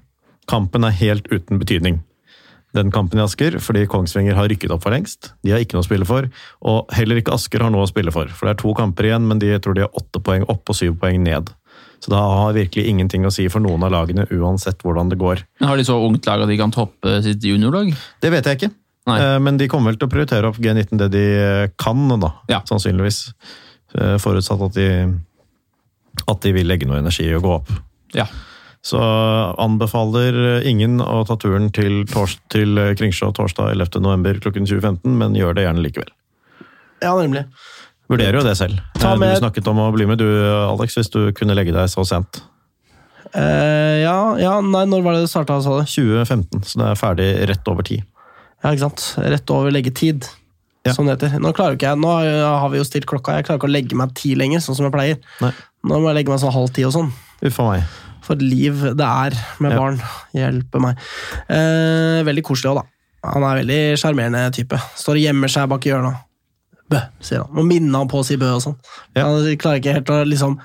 kampen er helt uten betydning. Den kampen i Asker, fordi Kongsvinger har rykket opp for lengst. De har ikke noe å spille for. Og heller ikke Asker har noe å spille for. For det er to kamper igjen, men de tror de har åtte poeng opp og syv poeng ned. Så det har virkelig ingenting å si for noen av lagene, uansett hvordan det går. Men Har de så ungt lag at de kan toppe sitt juniorlag? Det vet jeg ikke. Nei. Eh, Men de kommer vel til å prioritere opp G19 det de eh, kan, da. Ja. Sannsynligvis. Eh, Forutsatt at de, at de vil legge noe energi i å gå opp. Ja. Så anbefaler ingen å ta turen til, tors til Kringsjå torsdag 11. november klokken 20.15, men gjør det gjerne likevel. Ja, nemlig. Vurderer jo det selv. Ta Eh, med- Du snakket om å bli med du, Alex, hvis du kunne legge deg så sent. Eh, ja, ja, nei, når var det det starta, sa du? 2015, så det er ferdig rett over tid. Ja, ikke sant. Rett over leggetid, Ja. som det heter. Nå klarer ikke jeg, nå har vi jo stilt klokka, jeg klarer ikke å legge meg ti lenger, sånn som jeg pleier. Nei. Nå må jeg legge meg sånn halv ti og sånn. Uffa meg. For et liv det er med barn. Hjelpe meg. Eh, veldig koselig òg, da. Han er veldig sjarmerende type. Står og gjemmer seg bak hjørnet. Bø, sier han. Må minne han på å si bø og sånn. Ja. Han klarer ikke helt å liksom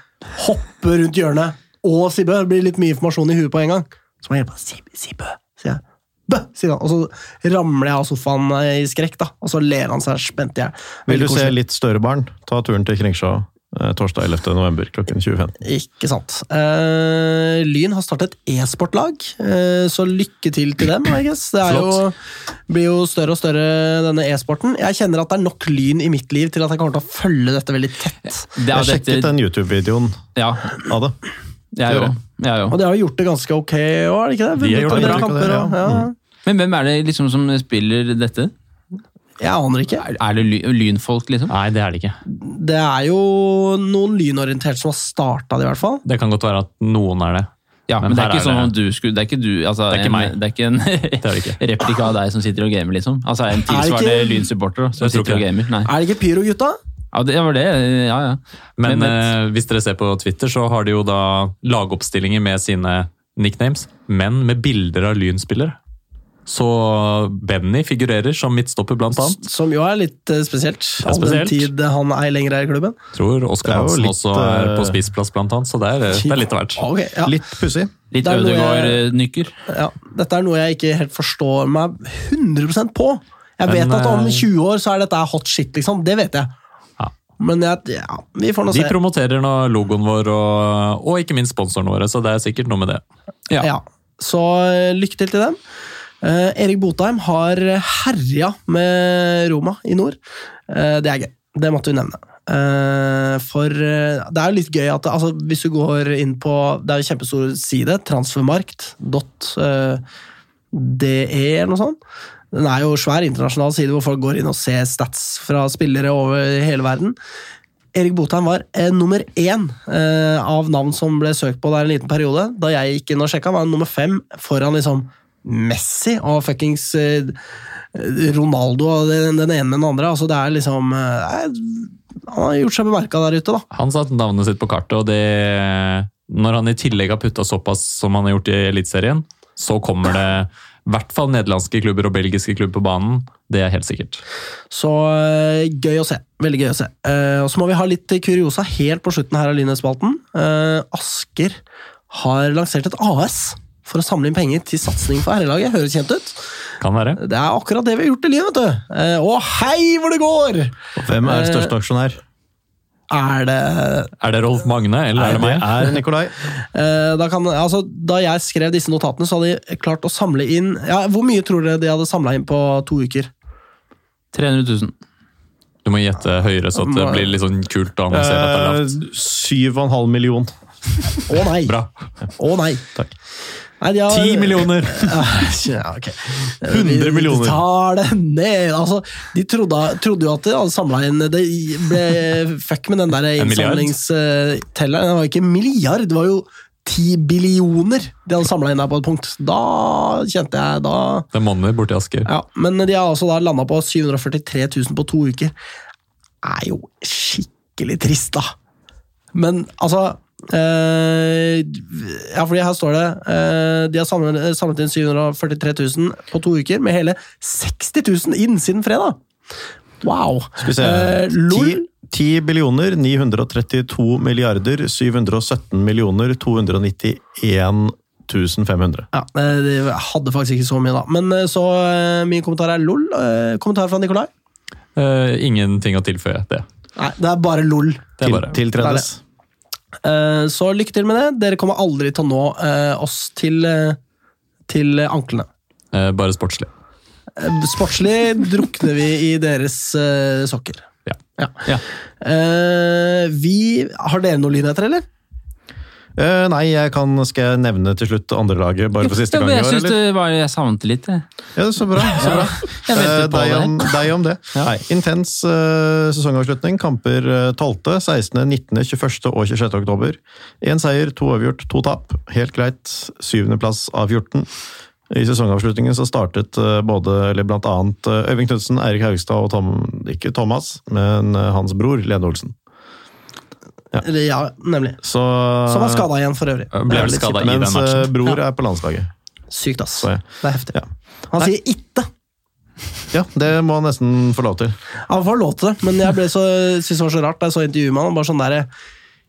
hoppe rundt hjørnet og si bø. Det blir litt mye informasjon i huet på en gang. Så må jeg hjelpe. Si, si bø, sier jeg. Bø, sier han. Og så ramler jeg av sofaen i skrekk, da. Og så ler han seg spent i hjel. Vil du se litt større barn, ta turen til Kringsjå eh, torsdag 11. november klokken 20.15. Ikke sant. Uh, Lyn har startet e-sportlag, uh, så lykke til til dem. I guess. Det er jo, blir jo større og større, denne e-sporten. Jeg kjenner at det er nok Lyn i mitt liv til at jeg kommer til å følge dette veldig tett. Det er Jeg sjekket dette, den YouTube-videoen ja, av det. jeg òg. Jeg Og de har jo gjort det ganske ok òg, er det ikke det? De har gjort det, det det. bra. kamper, og- Ja. Mm. Men hvem er det liksom som spiller dette? Jeg aner ikke. Er, er det ly, lynfolk, liksom? Nei, det er det ikke. Det er jo noen lynorienterte som har starta det, i hvert fall. Det kan godt være at noen er det. Ja, Men men, det her er ikke er sånn det- om du skulle Det er ikke du altså, Det er ikke en, meg. Det er ikke en (laughs) Det er det ikke. (laughs) replika av deg som sitter og gamer, liksom? Altså en ikke- tilsvarende lynsupporter som Jeg tror sitter og ikke gamer? Nei. Er det ikke Pyro-gutta? Ja, det var det. Ja, ja. Men, Men- eh, hvis dere ser på Twitter, så har de jo da lagoppstillinger med sine nicknames, men med bilder av Lyn-spillere. Så Benny figurerer som midtstopper, blant annet. Som jo er litt eh, spesielt. er All den tid han ei lenger er i klubben. Tror Oskar Hansen litt, også er på spiseplass spissplass, blant annet, så det er, det er litt av hvert. Okay, ja. Litt pussig. Litt er Ødegaard-nykker. Ja, dette er noe jeg ikke helt forstår meg 100% på. Jeg vet Men, at om eh, 20 år så er dette hot shit, liksom. Det vet jeg. Men jeg, ja, vi får nå De promoterer nå logoen vår, og, og ikke minst sponsorene våre, så det er sikkert noe med det. Ja. Ja. Så eh, lykke til til dem. Eh, Erik Botheim har herja med Roma i nord. Eh, det er gøy. Det måtte vi nevne. Eh, for det er jo litt gøy at altså, hvis du går inn på Det er jo kjempestor side. Transfermarkt.de eller noe sånt. Den er jo svær internasjonal side hvor folk går inn og ser stats fra spillere over hele verden. Erik Botheim var eh, nummer én eh, av navn som ble søkt på der en liten periode. Da jeg gikk inn og sjekka, var han nummer fem foran liksom Messi og fuckings eh, Ronaldo og den, den ene med den andre. Altså, det er liksom eh, Han har gjort seg bemerka der ute, da. Han satte navnet sitt på kartet, og det Når han i tillegg har putta såpass som han har gjort i Eliteserien, så kommer det i hvert fall nederlandske klubber og belgiske klubber på banen. Det er helt sikkert. Så eh, gøy å se. Veldig gøy å se. Og så må vi ha litt kuriosa helt på slutten her av Lynespalten. Uh, Asker har lansert et AS for å samle inn penger til satsing for herrelaget. Høres kjent ut? Kan være. Det er akkurat det vi har gjort i livet, vet du. Eh, og hei hvor det går! Hvem er Eh, største aksjonær? Er det Er det Rolf Magne, eller er det meg? er Nikolai. Eh, da, kan, altså, da jeg skrev disse notatene, så hadde de klart å samle inn ja, Hvor mye tror dere de hadde samla inn på to uker? 300 000. Du må gjette høyere, så at det blir litt sånn kult å annonsere at det er lavt. Eh, Syv og en halv million. Å nei! Bra. Å nei! Takk. De har, Ti millioner! (laughs) Ja, okay. 100 millioner. De tar det ned. Altså, de trodde, trodde jo at de hadde samla inn Det ble fuck med den der innsamlingstelleren. Det var ikke en milliard, det var jo ti billioner de hadde samla inn der på et punkt. Da kjente jeg da Det er monner borti Asker. Ja, Men de har altså da landa på 743 000 på to uker. Det er jo skikkelig trist, da. Men altså Ja, fordi her står det eh, De har samlet, samlet inn 743 000 på to uker, med hele 60 000 inn siden fredag! Wow! Skal vi se. Eh, LOL 10, 10 billioner 932 milliarder 717 millioner 291 1500. Ja, det de hadde faktisk ikke så mye, da. Men eh, så eh, min kommentar er LOL. Eh, Kommentar fra Nikolai? Uh, ingenting å tilføye det. Nei, det er bare LOL. Det er Til, tiltredes. Eh, Så lykke til med det. Dere kommer aldri til å nå eh, oss til, eh, til anklene. eh, bare sportslig. Eh, Sportslig drukner vi i deres eh, sokker. Ja. Ja. ja. vi Har dere noen lynheter, eller? Eh, nei, jeg kan, skal jeg nevne til slutt andrelaget, bare for siste gang i jeg år, syns eller? det var, jeg savnet det litt, jeg. Ja, så bra. så bra. Jeg venter Eh, deg, om, deg om det. Nei, intens uh, sesongavslutning. Kamper eh, 12., 16., 19., 21. og 26. oktober. Én seier, to overgjort, to tap. Helt greit. Syvendeplass av 14. I sesongavslutningen så startet både, eller blant annet Øyvind Knutsen, Eirik Haugstad og Tom, ikke Thomas, men hans bror Lene Olsen. Eller, ja, nemlig. Så, Som var skada igjen, for øvrig. Ble er vel skada i den Mens eh, matchen. bror er på landslaget. Sykt, ass. Så, ja. Det er heftig. Ja. Han sier 'itte'. Ja, det må han nesten få lov til. Han får lov til det, men jeg ble så, syntes det var så rart da jeg så intervjuet med han. Bare sånn der,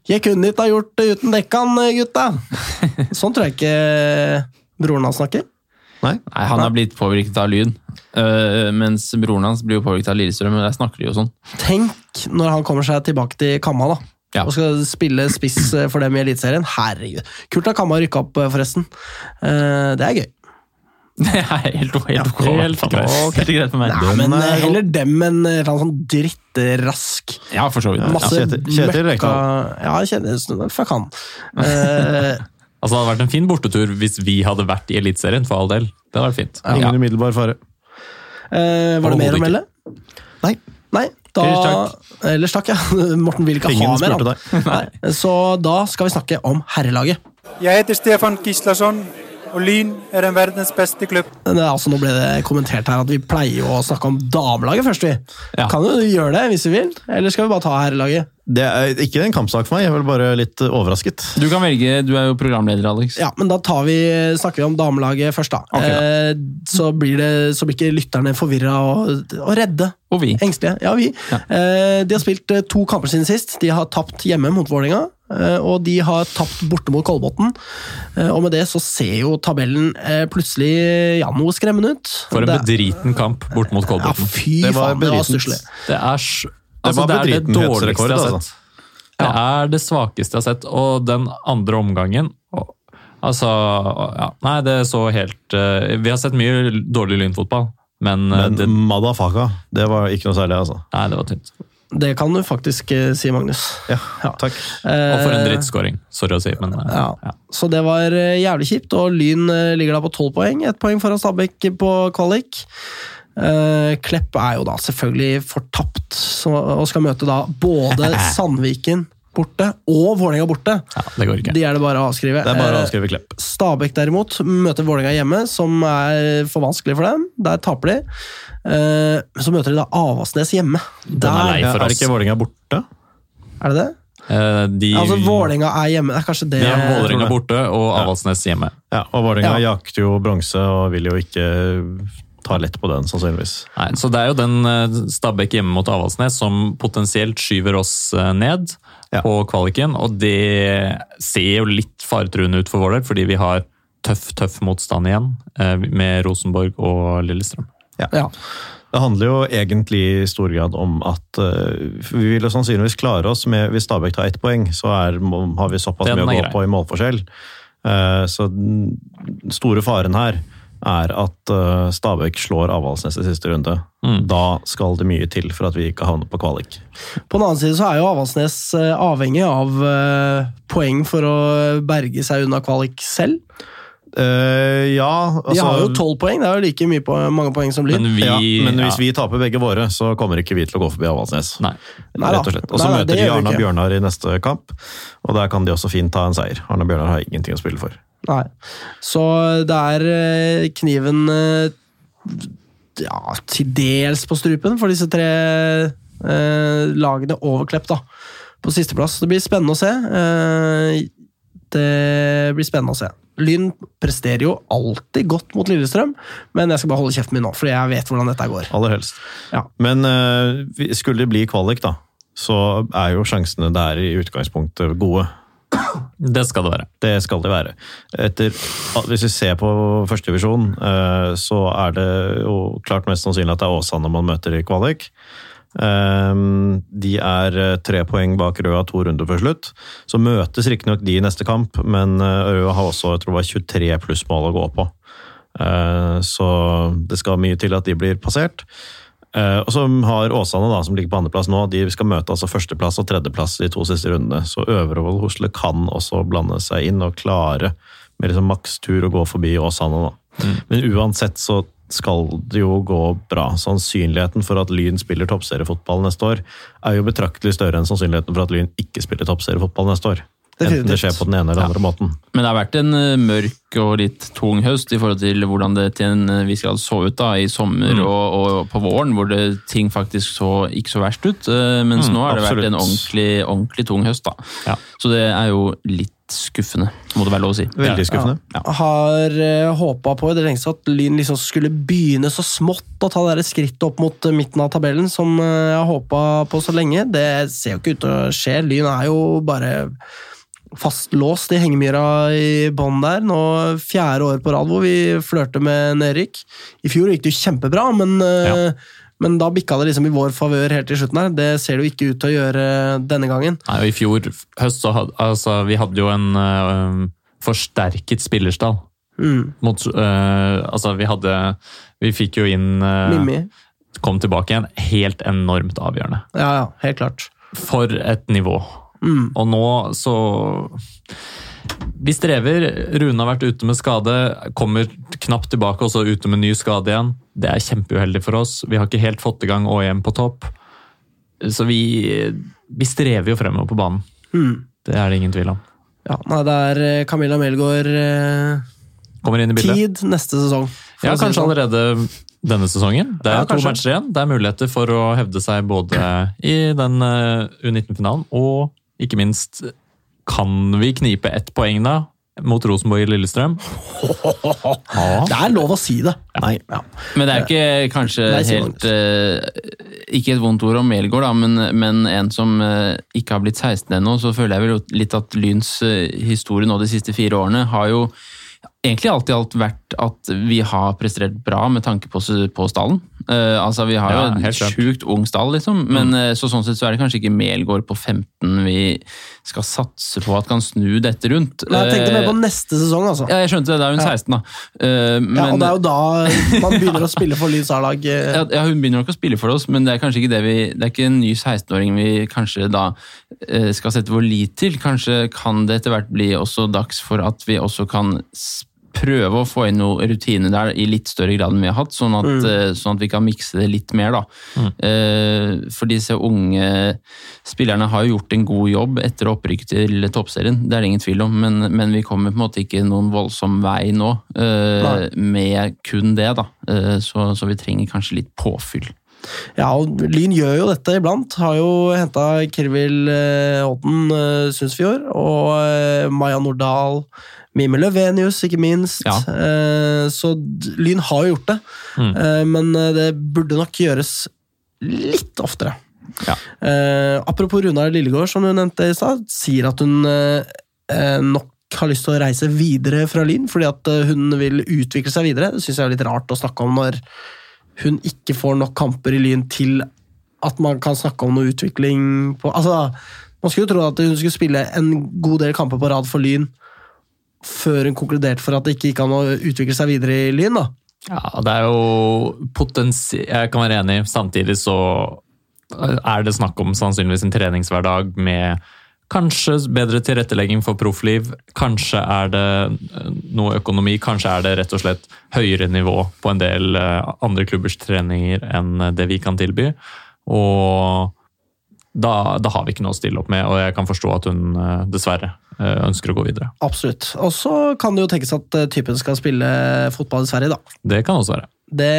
Jeg kunne ikke ha gjort det uten dekkan, gutta! (laughs) Sånn tror jeg ikke broren hans snakker. Nei? Nei, Han har blitt påvirket av lyd. Uh, mens broren hans blir jo påvirket av Lillestrøm. Men der snakker de jo sånn. Tenk når han kommer seg tilbake til Kamma da, Ja. og skal spille spiss eh, for dem i Eliteserien. Herregud. Kult at Kamma rykka opp, eh, forresten. Eh, Det er gøy. (laughs) Det er helt, helt ok. helt Helt, greit. helt greit for meg. Nei, men heller dem enn en sånn drittrask. Ja, for så vidt. Masse Kjetil- Kjetil møkka Rekdal. Ja, Kjetil Fuck han. uh, (laughs) Altså, det hadde vært en fin bortetur hvis vi hadde vært i Eliteserien, for all del. Det hadde vært fint. Ingen umiddelbar fare. Uh, var det mer å melde? Nei. Nei, da takk. Ellers takk, ja. (laughs) Morten vil ikke Ingen ha mer. han. Nei. Så da skal vi snakke om herrelaget. Jeg heter Stefan Gislason, og Lyn er en verdens beste klubb. Det er altså, nå ble det kommentert her at vi pleier å snakke om damelaget først. vi. Ja. Kan jo gjøre det hvis vi vil, eller skal vi bare ta herrelaget? Det er ikke en kampsak for meg, jeg er vel bare litt overrasket. Du kan velge, du er jo programleder, Alex. Ja, men da tar vi, snakker vi om damelaget først, da. Okay, da. Eh, så, blir det, så blir ikke lytterne forvirra og, og redde. Og vi. Engstelige. Ja, vi. Ja. Eh, de har spilt eh, to kamper siden sist. De har tapt hjemme mot Vålerenga. Eh, Og de har tapt borte mot Kolbotn. Eh, Og med det så ser jo tabellen eh, plutselig ja, noe skremmende ut. For en bedriten kamp bort mot Ja, fy Det var faen, det var stusslig. Det er, Det altså, det, er det dårligste jeg har altså. sett. Det er det svakeste jeg har sett. Og den andre omgangen Altså ja, Nei, det så helt uh, Vi har sett mye dårlig lynfotball, men, uh, Men det, madafaka, det var ikke noe særlig, altså. nei, det var tynt. Det kan du faktisk eh, si, Magnus. Ja, Ja. takk. Og for en Eh, drittskåring. Sorry å si, men eh, Ja. ja. Så det var jævlig kjipt, og Lyn ligger da på tolv poeng. Ett poeng foran Stabæk på kvalik. Klepp er jo da selvfølgelig fortapt, og skal møte da både (laughs) Sandviken borte og Vålerenga borte. ja, det går ikke. De er det bare å avskrive. Det er bare å Eh, avskrive Klepp. Stabæk derimot møter Vålerenga hjemme, som er for vanskelig for dem. Der taper de. Eh, Så møter de da Avasnes hjemme. Den er lei for oss. er ikke Vålerenga borte? Er det det? Eh, De, Altså Vålerenga er hjemme, det er kanskje det de er Vålerenga borte og Avaldsnes hjemme. Ja, og Vålerenga Ja. jakter jo bronse og vil jo ikke ta lett på den, sannsynligvis. Nei, så det er jo den eh, Stabæk hjemme mot Avaldsnes som potensielt skyver oss eh, ned Ja. på kvaliken, og det ser jo litt faretruende ut for vår del, fordi vi har tøff, tøff motstand igjen eh, med Rosenborg og Lillestrøm. Ja. Det handler jo egentlig i stor grad om at uh, vi vil jo sannsynligvis klare oss med Hvis Stabæk tar ett poeng, så er, har vi såpass mye å gå grei. på i målforskjell. Uh, så den store faren her er at eh, Stabæk slår Avaldsnes i siste runde. Mm. Da skal det mye til for at vi ikke havner på kvalik. På den annen side så er jo Avaldsnes eh, avhengig av eh, poeng for å berge seg unna kvalik selv. Eh, ja, De altså har jo tolv poeng, det er jo like mye på, mange poeng som Lyn. Men vi, ja, men hvis ja, vi taper begge våre, så kommer ikke vi til å gå forbi Avaldsnes. Nei. Nei. Rett og slett. Og så møter de Arna. Bjørnar i neste kamp, og der kan de også fint ta en seier. Arna Bjørnar har ingenting å spille for. Nei. Så det er eh, kniven eh, ja, til dels på strupen for disse tre eh, lagene over Klepp, da. På sisteplass. Det blir spennende å se. Eh, det blir spennende å se. Lyn presterer jo alltid godt mot Lillestrøm, men jeg skal bare holde kjeften min nå, for jeg vet hvordan dette går. Aller helst. Ja. Men eh, skulle det bli kvalik, da, så er jo sjansene der i utgangspunktet gode. Det skal det være. Det skal det være. Etter, hvis vi ser på førstedivisjon, uh, så er det jo klart mest sannsynlig at det er Åsane man møter i kvalik. Eh, de er eh, tre poeng bak Røa to runder før slutt. Så møtes riktignok de i neste kamp, men eh, Røa har også jeg tror det var 23 plussmål å gå på. Eh, så det skal mye til at de blir passert. Og så har Åsane, da, som ligger på andreplass nå, de skal møte altså førsteplass og tredjeplass de to siste rundene. Så Øvrevoll Hosle kan også blande seg inn og klare med liksom makstur å gå forbi Åsane. Da. Men uansett så skal det jo gå bra. Sannsynligheten for at Lyn spiller toppseriefotball neste år, er jo betraktelig større enn sannsynligheten for at Lyn ikke spiller toppseriefotball neste år. Enten det skjer på den ene eller andre måten. Men det har vært en eh, mørk og litt tung høst i forhold til hvordan det til en eh, viss grad så ut da, i sommer Mm. og, og på våren, hvor det, ting faktisk så ikke så verst ut. eh, Mens Mm, nå har det vært en ordentlig, ordentlig tung høst. da. Ja. Så det er jo litt skuffende, må det være lov å si. Veldig skuffende. Jeg har uh, håpa på i det lengste at Lyn liksom skulle begynne så smått å ta det skrittet opp mot eh, midten av tabellen, som uh, jeg har håpa på så lenge. Det ser jo ikke ut til å skje. Lyn er jo bare fastlåst i hengemyra i bånn der. Nå fjerde år på rad hvor vi flørter med nedrykk. I fjor gikk det jo kjempebra, men, eh, men da bikka det liksom i vår favør helt til slutten her. Det ser det jo ikke ut til å gjøre denne gangen. Nei, og I fjor høst så hadde altså, vi hadde jo en uh, forsterket spillerstall. Mm. Mot, uh, altså, vi hadde Vi fikk jo inn uh, Mimmi. Kom tilbake igjen. Helt enormt avgjørende. Ja, ja, helt klart. For et nivå. Mm. Og nå så vi strever. Rune har vært ute med skade, kommer knapt tilbake, og så ute med ny skade igjen. Det er kjempeuheldig for oss. Vi har ikke helt fått i gang ÅM på topp. Så vi, vi strever jo fremover på banen. Det er det ingen tvil om. Ja, nei, det er eh, Camilla Melgaard eh, Kommer inn i bildet. tid neste sesong. Ja, kanskje sånn. allerede denne sesongen. Det er Ja, to kanskje. matcher igjen. Det er muligheter for å hevde seg både i den eh, U19-finalen og ikke minst kan vi knipe ett poeng da mot Rosenborg i Lillestrøm. Ja. (laughs) Det er lov å si det. Nei. Ja. Men det er ikke kanskje Nei, helt uh, Ikke et vondt ord om Melgaard, da, men, men en som uh, ikke har blitt 16 ennå, så føler jeg vel litt at Lyns uh, historie nå de siste fire årene har jo egentlig alt i alt vært at vi har prestert bra med tanke på, på stallen. Eh, altså Vi har Ja, jo en sjukt ung stall, liksom, men mm. så sånn sett så er det kanskje ikke Melgaard på 15 vi skal satse på at kan snu dette rundt. Nei, jeg tenkte mer på Eh, neste sesong, altså. ja, jeg skjønte det. Da er hun Ja. 16, da. Uh, men, Ja, og det er jo da man begynner å spille for Lyns A-lag. eh. ja, ja, hun begynner nok å spille for oss, men det er kanskje ikke det vi Det er ikke en ny 16-åring vi kanskje da uh, skal sette vår lit til. Kanskje kan det etter hvert bli også dags for at vi også kan s- prøve å få inn noe rutine der i litt større grad enn vi har hatt, sånn at, mm. sånn at vi kan mikse det litt mer. da. Eh, for disse unge spillerne har jo gjort en god jobb etter opprykket til toppserien, det er det ingen tvil om, men, men vi kommer på en måte ikke noen voldsom vei nå eh, med kun det. da. Eh, så, så vi trenger kanskje litt påfyll. Ja, og Lyn gjør jo dette iblant. Har jo henta Kirvil eh, Odden eh, Sundsfjord, og eh, Maja Nordahl, Mime Løvenius, ikke minst. Ja. Eh, så Lyn har jo gjort det, Mm. eh, men eh, det burde nok gjøres litt oftere. Ja. Apropos Runar Lillegård, som du nevnte i stad, sier at hun nok har lyst til å reise videre fra Lyn, fordi at hun vil utvikle seg videre. Det syns jeg er litt rart å snakke om når hun ikke får nok kamper i Lyn til at man kan snakke om noe utvikling på Altså, Man skulle jo tro at hun skulle spille en god del kamper på rad for Lyn før hun konkluderte for at det ikke gikk an å utvikle seg videre i Lyn. da. Ja, det er jo potensi... Jeg kan være enig. Samtidig så er det snakk om sannsynligvis en treningshverdag med kanskje bedre tilrettelegging for proffliv. Kanskje er det noe økonomi. Kanskje er det rett og slett høyere nivå på en del eh, andre klubbers treninger enn det vi kan tilby. Og da, da har vi ikke noe å stille opp med, og jeg kan forstå at hun eh, dessverre eh, ønsker å gå videre. Absolutt. Og så kan det jo tenkes at eh, typen skal spille fotball i Sverige, da. Det kan også være. Det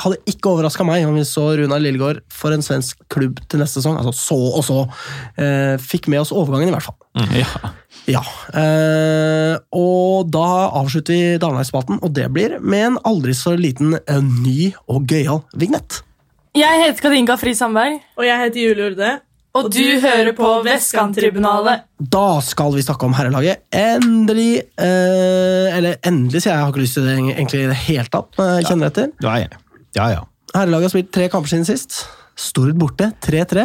hadde ikke overraska meg om vi så Runar Lillegård for en svensk klubb til neste sesong. Altså så og så. Fikk med oss overgangen, i hvert fall. Ja. Ja. Eh, og da avslutter vi Damelagsspalten, og det blir med en aldri så liten ny og gøyal vignett. Jeg heter Katinka Fri Sandberg, Og jeg heter Julie Urde. og du hører på Vestkanttribunalet. Da skal vi snakke om herrelaget. Endelig eh, Eller endelig, sier jeg. Jeg har ikke lyst til det egentlig i det hele tatt. Jeg kjenner etter. Ja, ja. ja, ja. Herrelaget har spilt tre kamper siden sist. Stord borte, 3-3.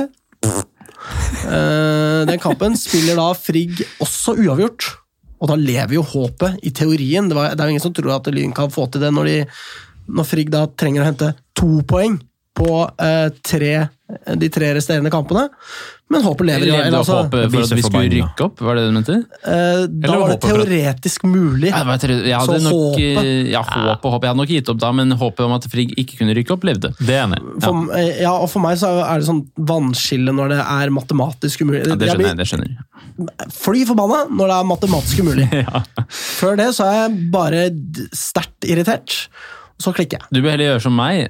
Eh, den kampen spiller da Frigg også uavgjort. Og da lever jo håpet, i teorien. Det, var, det er jo ingen som tror at Lyn kan få til det når, de, når Frigg da trenger å hente to poeng på eh, tre, de tre resterende kampene. Men håpet lever. Levde Eller, altså, håpet for at vi skulle rykke opp, var det det du mente? eh, da var det teoretisk for mulig. Ja, det teori... jeg hadde Så nok, håpet? eh, Ja, håp og håp. Jeg hadde nok gitt opp da, men håpet om at Frigg ikke kunne rykke opp, levde. Det er enig. Ja. For, eh, ja, og for meg så er det sånn vannskille når det er matematisk umulig. Ja, det skjønner jeg. det skjønner fly forbanna når det er matematisk umulig. (laughs) Før det så er jeg bare sterkt irritert. Så klikker jeg. Du bør heller gjøre som meg.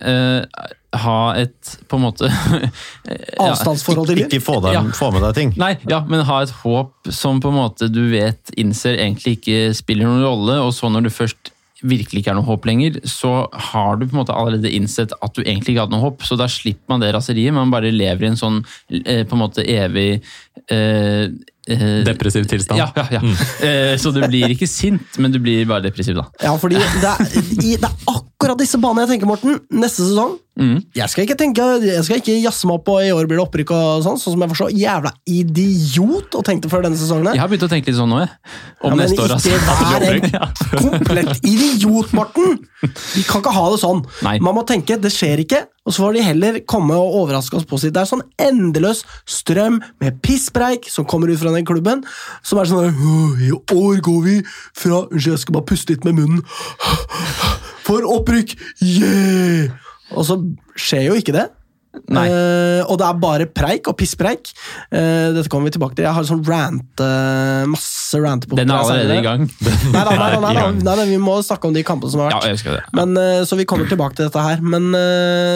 Eh, ha et på en måte (laughs) ja, Avstandsforhold til Ikke Lyn. få, dem, Ja. få med deg ting. Nei, ja, men ha et håp som på en måte du vet innser egentlig ikke spiller noen rolle, og så når du først virkelig ikke er noe håp lenger, så har du på en måte allerede innsett at du egentlig ikke hadde noe håp, så da slipper man det raseriet. Man bare lever i en sånn eh, på en måte evig eh, eh, Depressiv tilstand. Ja, ja, ja. Mm. så du blir ikke sint, men du blir bare depressiv, da. Ja, fordi det er, det er akkurat disse banene jeg tenker, Morten. Neste sesong Mm. Jeg skal ikke tenke, jeg skal ikke jazze meg opp på i år blir det opprykk og sånn, sånn som jeg var så jævla idiot og tenkte før denne sesongen. Jeg har begynt å tenke litt sånn nå, jeg. Om Ja, neste år, altså. ikke vær (laughs) en komplett idiot, Morten! Vi kan ikke ha det sånn. Nei. Man må tenke det skjer ikke, og så får de heller komme og overraske oss positivt. Det er sånn endeløs strøm med pisspreik som kommer ut fra den klubben, som er sånn I år går vi fra Unnskyld, jeg skal bare puste litt med munnen. For opprykk! Yeah! Og så skjer jo ikke det. Eh, og det er bare preik og pisspreik. Uh, dette kommer vi tilbake til. Jeg har sånn rant, uh, masse rantepunkter. Den er allerede i gang. (laughs) Nei, (laughs) nei, nei, vi må snakke om de kampene som har Ja, vært. det. Men, så vi kommer tilbake til dette her. Men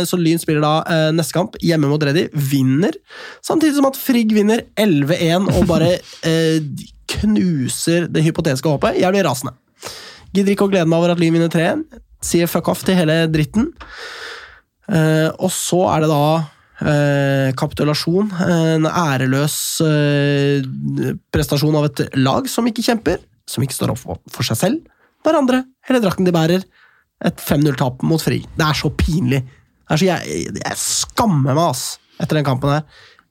Så Lyn spiller da neste kamp hjemme mot Reddy. Vinner. Samtidig som at Frigg vinner 11-1 og bare (laughs) knuser det hypotetiske håpet. Jeg blir rasende. Gidder ikke å glede meg over at Lyn vinner 3-1. Sier fuck off til hele dritten. Eh, og så er det da eh, kapitulasjon. En æreløs eh, prestasjon av et lag som ikke kjemper, som ikke står opp for, seg selv, hverandre, hele drakten de bærer. Et 5-0-tap mot Fri. Det er så pinlig. Er så jeg, jeg skammer meg ass, etter den kampen her.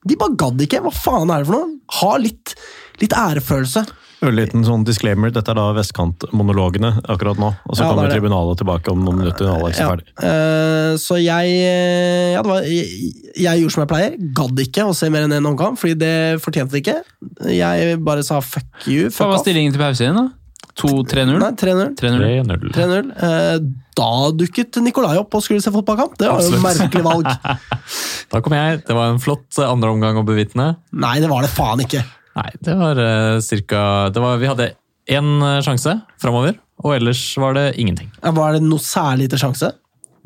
De bare gadd ikke. Hva faen er det for noe? Ha litt, litt ærefølelse. Ørliten sånn disclaimer, dette er da vestkantmonologene akkurat nå. Og så Ja, kommer er tribunalet tilbake om noen minutter. Alex er Ja, ferdig. eh, så jeg, eh, ja, det var, jeg Jeg gjorde som jeg pleier. Gadd ikke å se mer enn én omgang, fordi det fortjente det ikke. Jeg bare sa fuck you. Hva var off. stillingen til pause igjen, da? 2-3-0? Nei, 3-0. 3-0. 3-0. 3-0. Eh, Da dukket Nikolai opp og skulle se fotballkamp. Det var jo Absolutt. merkelig valg. (laughs) Da kom jeg. Det var en flott andre omgang å bevitne. Nei, det var det faen ikke. Nei, det var uh, cirka det var, Vi hadde én eh, sjanse framover, og ellers var det ingenting. Ja, Var det noe særlig til sjanse?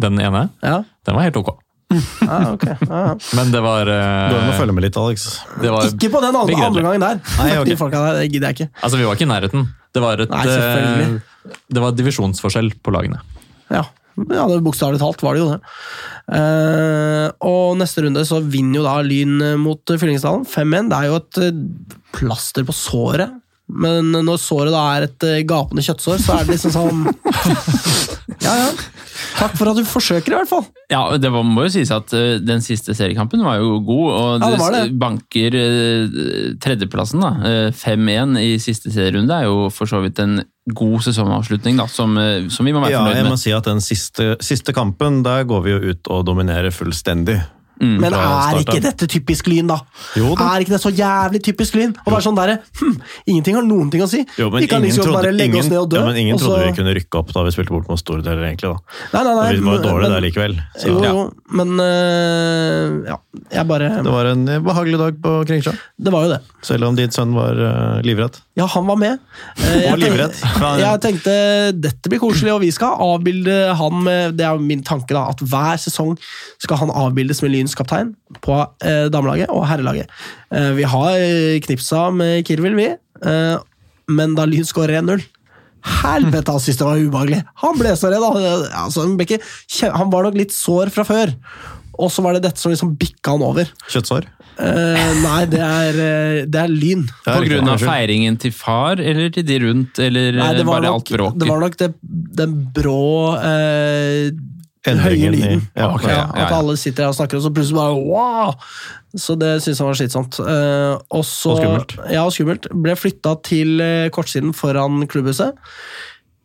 Den ene, Ja, den var helt ok. ja (laughs) ok. ah, ja. Men det var, uh, Går må følge med litt, Alex. det var Ikke på den andre, andre gangen der. Nei, okay. ok. (laughs) De folka der, det gidder jeg ikke. Altså, vi var ikke i nærheten. Det var, et, Nei, det var divisjonsforskjell på lagene. Ja, ja det Bokstavelig talt var det jo det. Uh, og neste runde så vinner jo da Lyn eh, mot eh, Fyllingsdalen 5-1. Det er jo et plaster på såret. Men når såret da er et gapende kjøttsår, så er det liksom sånn (laughs) Ja, ja. Takk for at du forsøker, i hvert fall. Ja, det var, må jo sies at uh, den siste seriekampen var jo god, og Ja, det det. banker uh, tredjeplassen. da. Uh, 5-1 i siste serierunde er jo for så vidt en god sesongavslutning, da, som, eh, som vi må være Ja, jeg må si at den siste, siste kampen, der går vi jo ut og dominerer fullstendig. Men er ikke dette typisk Lyn, da? Jo da. Er ikke det så jævlig typisk Lyn? Å være sånn derre hm, Ingenting har noen ting å si. Jo, vi kan ingen liksom trodde, bare legge oss ned og dø. ja, men ingen og så- trodde vi kunne rykke opp da vi spilte bort mot store deler, egentlig. da. Nei, nei, nei, vi var jo dårlige men- der likevel. Så, Jo, ja. jo, men uh, ja, jeg bare Det var en behagelig dag på Kringsjå, Det var jo det. selv om din sønn var uh, livredd. Ja, han var med. Uh, var livredd. (laughs) Jeg tenkte dette blir koselig, og vi skal avbilde han med Det er jo min tanke, da, at hver sesong skal han avbildes med Lyns kaptein på eh, damelaget og herrelaget. Eh, vi har eh, knipsa med Kirvil, vi, eh, men da Lyn skårer 1-0 Helvete, han syntes det var ubehagelig! Han ble så redd. Han, altså, han, ble ikke, han var nok litt sår fra før. Og så var det dette som liksom bikka han over. Kjøttsår. Eh, nei, det er, eh, det er Lyn. På grunn av feiringen til far, eller til de rundt, eller Nei, det eh, var bare nok, alt bråket? det var nok det, den brå eh, høye i- lyden. ja, okay, Ja, ja, At alle sitter her og snakker, og så plutselig bare wow! Så det syntes han var slitsomt. Eh, og, så, Og skummelt. Ja, og skummelt. Ble flytta til eh, kortsiden foran klubbhuset.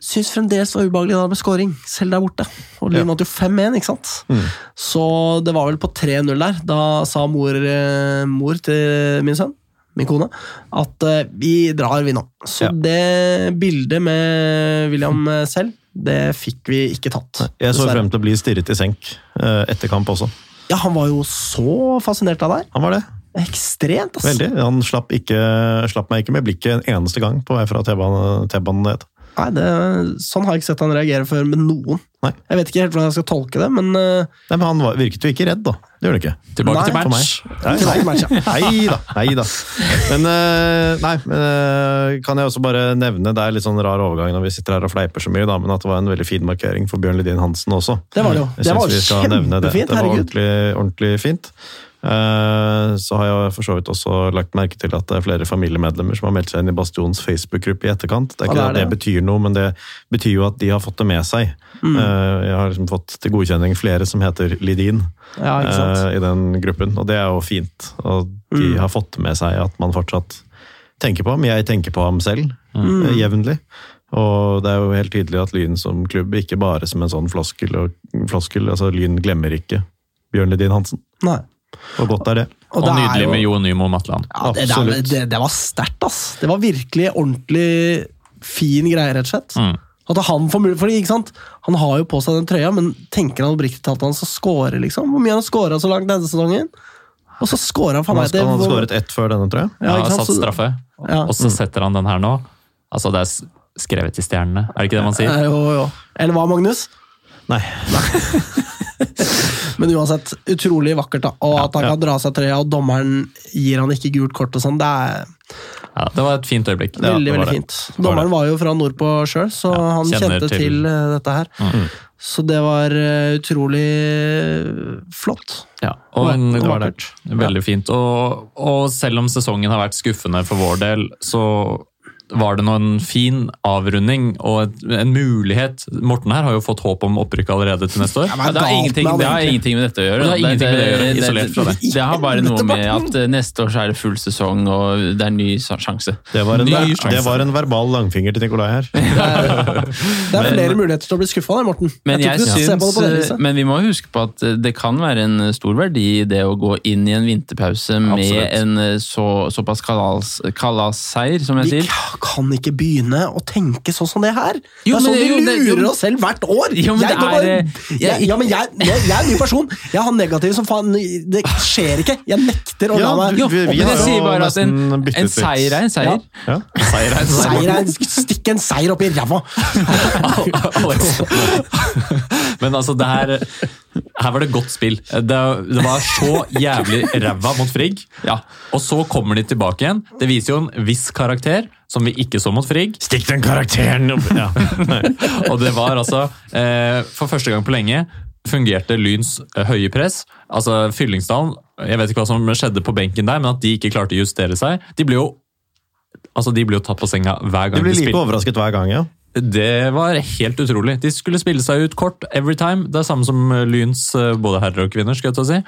Syns fremdeles det var ubehagelig da med scoring, selv der borte. Og Lyn Ja. vant jo 5-1, ikke sant? Mm. Så det var vel på 3-0 der. Da sa mor, eh, mor til min sønn, min kone, at vi drar, vi nå. Så Ja. det bildet med William selv, det fikk vi ikke tatt. Jeg så frem til å bli stirret i senk eh, etter kamp også. Ja, han var jo så fascinert av deg. Han var det. Ekstremt, ass. Veldig. Han slapp, ikke, slapp meg ikke med blikket en eneste gang på vei fra T-banen T-banen ned. Nei, det, sånn har jeg ikke sett han reagere før med noen. Nei. Jeg vet ikke helt hvordan jeg skal tolke det, men uh, Nei, men Han var, virket jo ikke redd, da. Det gjorde han ikke. Tilbake Nei, til match. Nei, nei, match, ja. (laughs) Nei da. Nei da. Men uh, nei, men, eh, kan jeg også bare nevne Det er litt sånn rar overgang når vi sitter her og fleiper så mye, da, men at det var en veldig fin markering for Bjørn Lidin Hansen også. Det var det jo. Det var kjempefint, det. kjempefint, Det var ordentlig, ordentlig fint. Eh, Så har jeg for så vidt også lagt merke til at det er flere familiemedlemmer som har meldt seg inn i Bastions Facebook-gruppe i etterkant. Det er Ja, ikke det er det det. betyr noe, men det betyr jo at de har fått det med seg. Mm. Eh, Jeg har liksom fått til godkjenning flere som heter Lidin Ja, eh, i den gruppen, og det er jo fint. Og de Mm. har fått med seg at man fortsatt tenker på ham. Jeg tenker på ham selv, Mm. jevnlig. Og det er jo helt tydelig at Lyn som klubb, ikke bare som en sånn floskel, og, floskel altså Lyn glemmer ikke Bjørn Lidin Hansen. Nei. Og godt er det. Og, det er nydelig jo- med Jo Nymo Matland. Ja, det, det, det, det var sterkt, ass. Det var virkelig ordentlig fin greie, rett og slett. Mm. At han får mulighet, fordi, ikke sant? Han har jo på seg den trøya, men tenker han oppriktig talt han skal score, liksom? Hvor mye han har han scora så langt denne sesongen? Og så scorer han faen Han meg skal- han hadde skåret ett før denne, tror jeg. Ja, Ja, satt straffe, Ja. og så setter han den her nå. Altså, det er skrevet i stjernene, er det ikke det man sier? Eh, Jo, jo. Eller hva, Magnus? Nei. (laughs) (laughs) Men uansett, utrolig vakkert, da. Og at han ja. kan dra seg trøya, og dommeren gir han ikke gult kort og sånn, det er Ja, det var et fint øyeblikk. Ja, veldig, det veldig fint. Det Dommeren var jo fra nordpå sjøl, så Ja, han kjente til, til- eh, dette her. Mm. Så det var eh, utrolig flott. Ja, og en, Det var det. Veldig fint. Og, og selv om sesongen har vært skuffende for vår del, så var det nå en fin avrunding og en mulighet. Morten her har jo fått håp om opprykk allerede til neste år. Ja, men det, har ingenting, det har ingenting med dette å gjøre. Det har det det. Det bare noe med at eh, neste år så er det full sesong, og det er ny sjanse. Det var en, Ny det sjanse. var en verbal langfinger til Nikolai her. (laughs) Det er flere muligheter til å bli skuffa der, Morten. Men, jeg jeg syns, men vi må huske på at eh, det kan være en stor verdi i det å gå inn i en vinterpause med Absolutt. en eh, så, såpass kalas, kalasseier, som jeg sier. Kan ikke begynne å tenke sånn som det her. Jo, det er sånn men- vi jo, det- lurer jo. oss selv hvert år! Jo, men jeg, det er, bare, eh, jeg, ja, men jeg, jeg, jeg er en ny person. Jeg har negativ som faen. Det skjer ikke. Jeg nekter å la meg jo, vi- vi Men har jeg sier bare at en, en seier er en seier. Ja. Seier er en seier. Er en, Stikk en seier opp i ræva! (laughs) Men altså, det her Her var det godt spill. Det, det var så jævlig ræva mot Frigg. Ja. Og så kommer de tilbake igjen. Det viser jo en viss karakter, som vi ikke så mot Frigg. Stikk den karakteren opp! (laughs) Ja. Og det var altså, eh, for første gang på lenge, fungerte Lyns eh, høye press. Altså Fyllingsdalen, jeg vet ikke hva som skjedde på benken der, men at de ikke klarte å justere seg. De ble jo altså de ble jo tatt på senga hver gang gang blir de like spilte. overrasket hver gang, ja. Det var helt utrolig. De skulle spille seg ut kort every time. Det er samme som Lyns eh, både herrer og kvinner. skal jeg å si.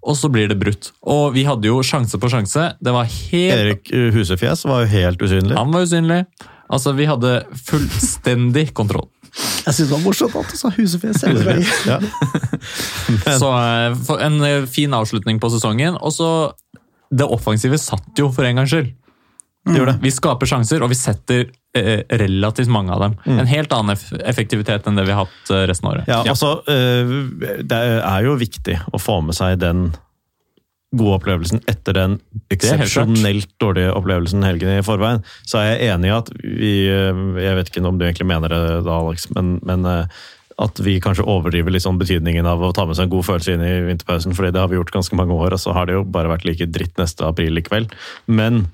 Og så blir det brutt. Og vi hadde jo sjanse på sjanse. Det var helt Erik uh, Husefjes var jo helt usynlig. Han var usynlig. Altså, vi hadde fullstendig (laughs) kontroll. Jeg syns det var morsomt at du sa husefjes. hele veien. Ja. (laughs) Så eh, en eh, fin avslutning på sesongen. Og så Det offensive satt jo for en gangs skyld. Det det. Vi skaper sjanser, og vi setter eh, relativt mange av dem. En helt annen eff effektivitet enn det vi har hatt eh, resten av året. Ja, altså, eh, Det er jo viktig å få med seg den gode opplevelsen etter den eksepsjonelt dårlige opplevelsen helgen i forveien. Så er jeg enig i at vi Jeg vet ikke om du egentlig mener det da, Alex, men, men at vi kanskje overdriver sånn betydningen av å ta med seg en god følelse inn i vinterpausen, fordi det har vi gjort ganske mange år, og så har det jo bare vært like dritt neste april likevel. Men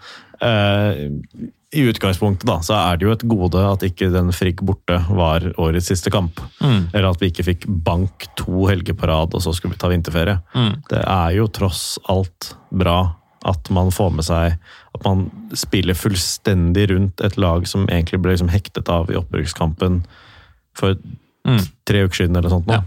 i utgangspunktet da, så er det jo et gode at ikke den Frigg borte var årets siste kamp. Mm. Eller at vi ikke fikk bank to helger på rad, og så skulle vi ta vinterferie. Mm. Det er jo tross alt bra at man får med seg at man spiller fullstendig rundt et lag som egentlig ble liksom hektet av i opprykkskampen for Mm. tre uker siden eller sånt. Nå. Ja.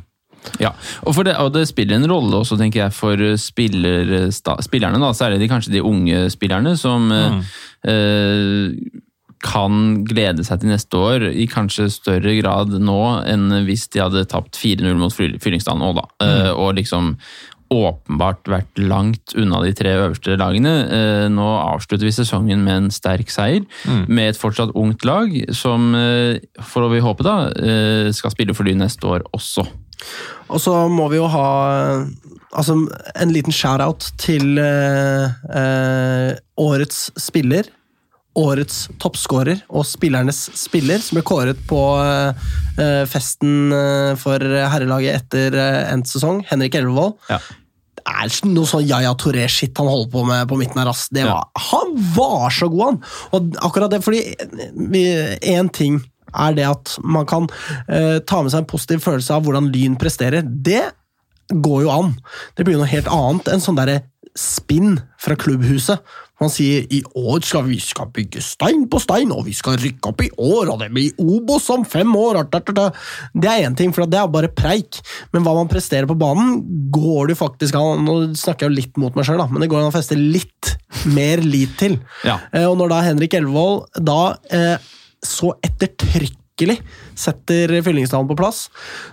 Ja, og, det, og det spiller en rolle også, tenker jeg, for spiller, sta, spillerne. Da, særlig de, kanskje de unge spillerne, som Mm. eh, kan glede seg til neste år i kanskje større grad nå enn hvis de hadde tapt 4-0 mot Fyll- Fyllingsdalen òg, da. Eh, og liksom åpenbart vært langt unna de tre øverste lagene. Eh, Nå avslutter vi sesongen med en sterk seier, med et fortsatt ungt lag, som, eh, får vi håpe, da, eh, skal spille for Lyn neste år også. Og så må vi jo ha altså, en liten shout-out til eh, eh, årets spiller. Årets toppskårer og spillernes spiller, som ble kåret på eh, eh, festen eh, for herrelaget etter endt sesong. Henrik Elvevold. Ja. Det er noe sånn Yaya Touré-shit han holder på med på midten her. ass. Det Ja. Han var så god, han! Og akkurat det, fordi én ting er det at man kan eh, ta med seg en positiv følelse av hvordan Lyn presterer. Det går jo an. Det blir noe helt annet enn sånn derre spinn fra klubbhuset. Man sier i år skal vi skal bygge stein på stein, og vi skal rykke opp i år, og det blir Obos om fem år. Det er én ting, for det er bare preik. Men hva man presterer på banen, går det faktisk an Nå snakker jeg jo litt mot meg sjøl, men det går an å feste litt mer lit til. Ja. Eh, Og når da Henrik Elvevold da eh, så ettertrykkelig setter fyllingsdalen på plass,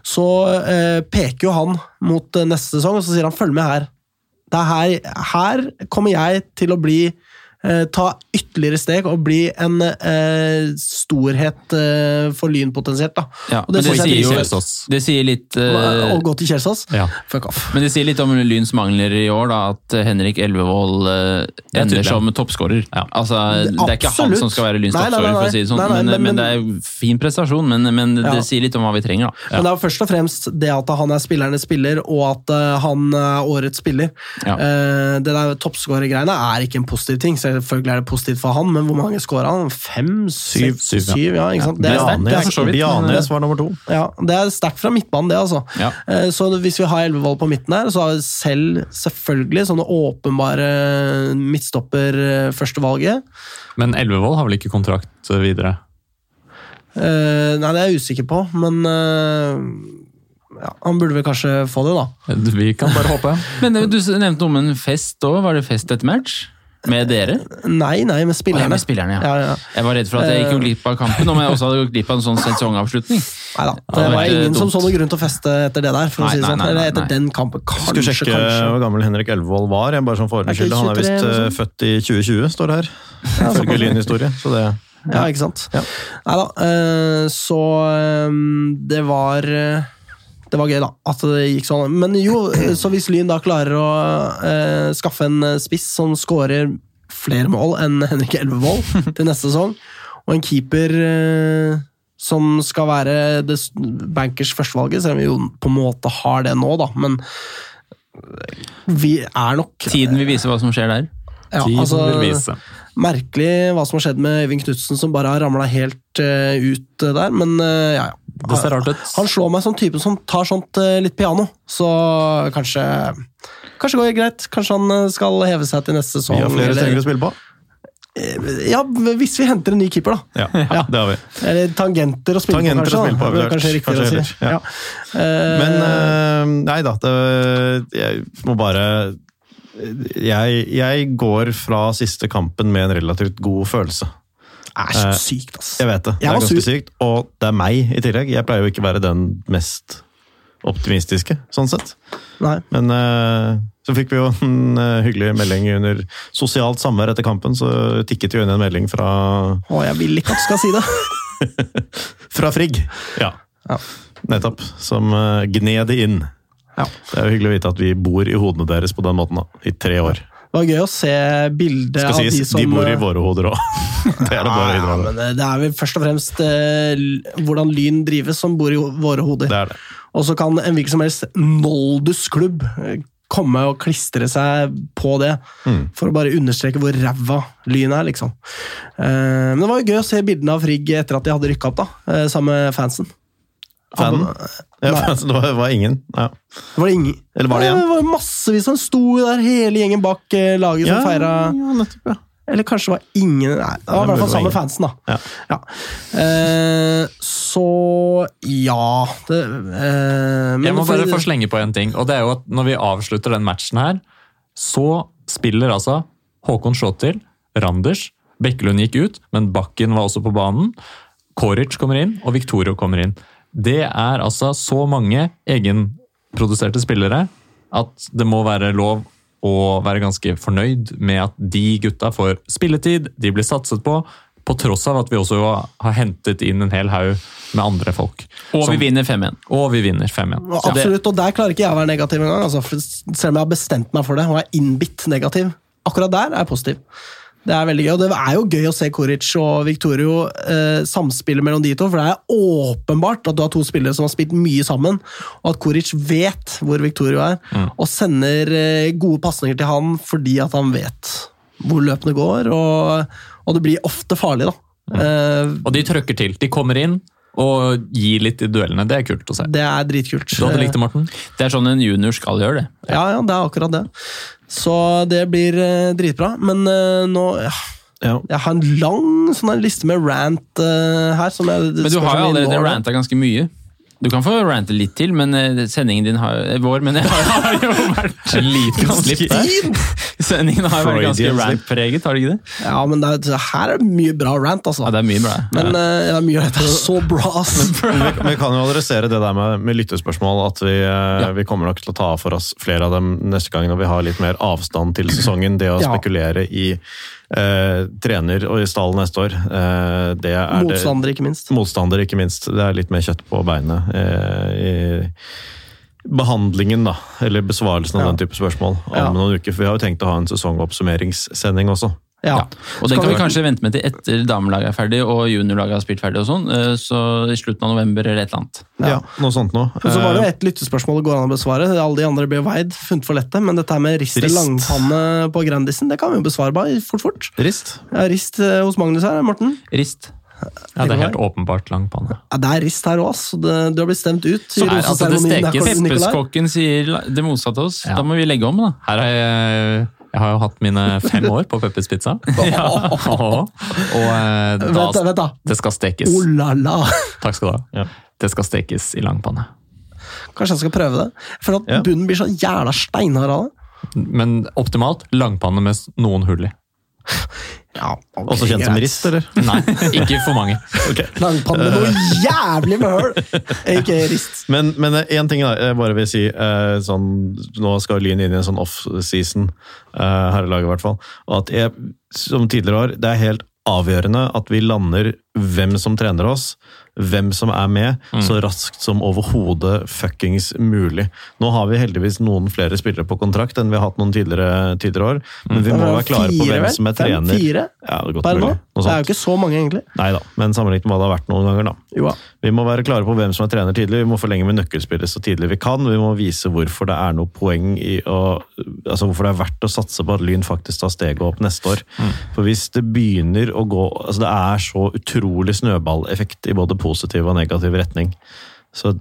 så eh, peker jo han mot eh, neste sesong, og så sier han 'følg med her'. Er her, her kommer jeg til å bli ta ytterligere steg og bli en eh, storhet eh, for Lyn potensielt. da. Ja, og det, det sier er jo- Det sier litt uh, Og gå til Kjelsås? Ja. Fuck off. Men det sier litt om Lyns mangler i år, da, at Henrik Elvevold eh, er ender som toppskårer. Ja. Altså, det er ikke han som skal være Lyns toppskårer, for å si det sånn, men, men- men det er fin prestasjon. Men, men det sier litt om hva vi trenger, da. Men det er først og fremst det at han er spillernes spiller, og at eh, han er årets spiller. Eh, det der toppskårergreiene er ikke en positiv ting. Selvfølgelig er det positivt for han, men hvor mange skåra han? Fem? Syv. syv, Syv. Syv, ja. ikke sant? Det, er sterkt, det, er Bianes, var nummer to. Ja, det er sterkt fra midtbanen, det, altså. Ja. Eh, Så hvis vi har Elvevold på midten her, så har vi selv selvfølgelig sånne åpenbare midtstopper eh, førstevalget. Men Elvevold har vel ikke kontrakt eh, videre? Eh, Nei, det er jeg usikker på, men ja, han burde vel kanskje få det, da. Vi kan bare håpe. (laughs) Men du nevnte noe om en fest òg. Var det fest etter match? Med dere? Nei, nei, med Å, ja, spillerne. med spillerne, ja. Ja, ja. Jeg var redd for at jeg gikk jo glipp av kampen, om jeg også hadde gått glipp av en sånn sesongavslutning. Neida, da, det det var ingen dumt. som så noe grunn til å feste etter det der. for å Nei, si det nei, sånn. nei, Eller nei, etter nei. den kampen. Kanskje, Skulle sjekke kanskje. hvor gammel Henrik Elvevold var. Jeg bare som for Er ikke skyld. Han er 23 visst eh, sånn? født i 2020, står det her. Ifølge Lynhistorie. Så det Ja, ikke sant. Ja. Neida, eh, så eh, det var eh, det var gøy, da, at det gikk sånn. Men jo, eh, (clears throat) så hvis Lyn da klarer å eh, skaffe en eh, spiss som skårer flere mål enn Henrik Elvevold (laughs) til neste sesong, og en keeper eh, som skal være det bankers førstevalget, selv om vi jo på en måte har det nå, da, men vi er nok Tiden vil vise hva som skjer der. ja, Tiden altså, vil vise. Merkelig hva som har skjedd med Øyvind Knutsen, som bare har ramla helt uh, ut eh, der, men uh, ja, ja. Det ser rart ut. Han slår meg som typen som tar sånt eh, litt piano, så kanskje Kanskje går det greit. Kanskje han eh, skal heve seg til neste sesong. Vi har flere eller- strenger å spille på. Ja, hvis vi henter en ny keeper, da. Ja, (laughs) Ja. det har vi. Eller tangenter å spille Tangenter på, å spille på. Det er kanskje riktigere å si. Ja. Ja. Eh, Men uh, nei da, det, jeg må bare jeg, jeg går fra siste kampen med en relativt god følelse. Er så eh, sykt, ass. Jeg vet det. Det er ganske sur. sykt. Og det er meg i tillegg. Jeg pleier jo ikke å være den mest optimistiske, sånn sett. Nei. Men uh, så fikk vi jo (laughs) en uh, hyggelig melding under sosialt samvær etter kampen. Så tikket jo inn en melding fra, Å, jeg vil ikke at du skal si det. (laughs) fra Frigg. Ja. Ja. Nettopp. Som uh, gned det inn. Ja. Det er jo hyggelig å vite at vi bor i hodene deres på den måten, da. I tre år. Det var gøy å se bildet av de som de bor i eh, våre hoder òg. (laughs) det er det bare å innrømme. Ja, det- det er vel først og fremst eh, hvordan Lyn drives som bor i våre hoder. Det er det. Og så kan en hvilken som helst Noldus-klubb eh, komme og klistre seg på det, Mm. for å bare understreke hvor ræva Lyn er, liksom. Eh, Men det var jo gøy å se bildene av Frigg etter at de hadde rykka opp, da, eh, sammen med fansen. Fanen? Ja, (laughs) det var, var ingen. Ja. Var det ingen? Eller var det Ja, igjen? Det var massevis som sto der, hele gjengen bak eh, laget som Ja, feira ja, nettopp, ja. Eller kanskje var ingen Nei, det var i hvert fall sammen med fansen, da. Ja. Ja. Eh, så ja det, eh, men Jeg må bare få slenge på en ting, og det er jo at når vi avslutter den matchen her, så spiller altså Håkon Sjåtil, Randers, Bekkelund gikk ut, men Bakken var også på banen. Koric kommer inn, og Victorio kommer inn. Det er altså så mange egenproduserte spillere at det må være lov å være ganske fornøyd med at de gutta får spilletid, de blir satset på, på tross av at vi også har hentet inn en hel haug med andre folk. Og Som- vi vinner 5-1. og vi vinner 5-1. Og Absolutt, og der klarer ikke jeg å være negativ engang. Altså, selv om jeg har bestemt meg for det og er innbitt negativ. Akkurat der er jeg positiv. Det er veldig gøy, og det er jo gøy å se Koric og Victorio eh, samspille mellom de to, for det er åpenbart at du har to spillere som har spilt mye sammen, og at Koric vet hvor Victorio er, og sender eh, gode pasninger til han fordi at han vet hvor løpene går, og, og det blir ofte farlig, da. Eh, Og de trøkker til. De kommer inn, og gi litt i duellene. Det er kult å se. Det er dritkult. Du hadde likt det, Morten? Det er sånn en junior skal gjøre det. Ja, ja, det er akkurat det. Så det blir eh, dritbra. Men eh, nå ja, Ja. Jeg har en lang sånn liste med rant eh, her. Som jeg, Men du har jo allerede ranta ganske mye. Du kan få rante litt til, men eh, sendingen din har, eh, vår men (laughs) jeg har, har jo vært En liten slipp der. Sendingen har vært ganske rant-preget, har det ikke det? Ja, men det er, her er det mye bra rant, altså. Ja, det er mye bra. Men eh, ja, mye av dette er så bra, ass. Men vi, vi kan jo adressere det der med, med lyttespørsmål, at vi, ja. vi kommer nok til å ta for oss flere av dem neste gang når vi har litt mer avstand til sesongen. Det å Ja. spekulere i eh, trener og i stall neste år, eh, det er det- ikke minst. Motstander, ikke minst. Det er litt mer kjøtt på beinet eh, behandlingen, da. Eller besvarelsen av Ja. den type spørsmål om Ja. noen uker. For vi har jo tenkt å ha en sesongoppsummeringssending også. Ja. Og den kan vi kanskje vente med til etter damelaget er ferdig og juniorlaget har spilt ferdig. og sånn, eh, Så i slutten av november eller et eller annet. Ja. Noe sånt nå. Så var det Eh, ett lyttespørsmål det går an å besvare. Alle de andre ble veid, funnet for lette. Men dette med rist Rist. langpanne på Grandisen, det kan vi jo besvare bare fort, fort. Rist. Ja, rist eh, hos Magnus her, Morten. Rist. Ja, det er helt åpenbart lang panne. Ja, det er rist her òg, så det, du har blitt stemt ut. Så er, altså, det stekes. Peppeskokken Pepperskokken sier det motsatte oss. Ja. Da må vi legge om, da. Her har jeg, jeg har jo hatt mine fem år på Peppers Pizza. (laughs) Og eh, da, Vent, vent da. det skal stekes. Oh la la. Takk skal du ha. Ja. Det skal stekes i langpanne. Kanskje jeg skal prøve det. For at Ja. bunnen blir så jævla steinhard av det. Men optimalt langpanne med noen hull i. (laughs) Ja, okay, Også kjent som rist, eller? (laughs) Nei, ikke for mange. Langpanne (laughs) med noe jævlig med høl! Ikke rist. Men, men én ting da, jeg bare vil si eh, sånn, Nå skal Lyn inn i en sånn off-season, eh, herrelaget i hvert fall. At jeg, som tidligere år, det er helt avgjørende at vi lander hvem som trener oss, hvem som er med, så raskt som overhodet fuckings mulig. Nå har vi heldigvis noen flere spillere på kontrakt enn vi har hatt noen tidligere, tidligere år, men vi må være klare på hvem som er Fem, trener. Fire Ja, det er mulig. Det er jo ikke så mange, egentlig. Nei da, men sammenlignet med hva det har vært noen ganger, da. Jo. Vi må være klare på hvem som er trener tidlig, vi må forlenge med nøkkelspillere så tidlig vi kan. Vi må vise hvorfor det er noe poeng i å Altså hvorfor det er verdt å satse på at Lyn faktisk tar steget opp neste år. For hvis det begynner å gå Altså det er så utrolig snøballeffekt i både positiv og negativ retning. Så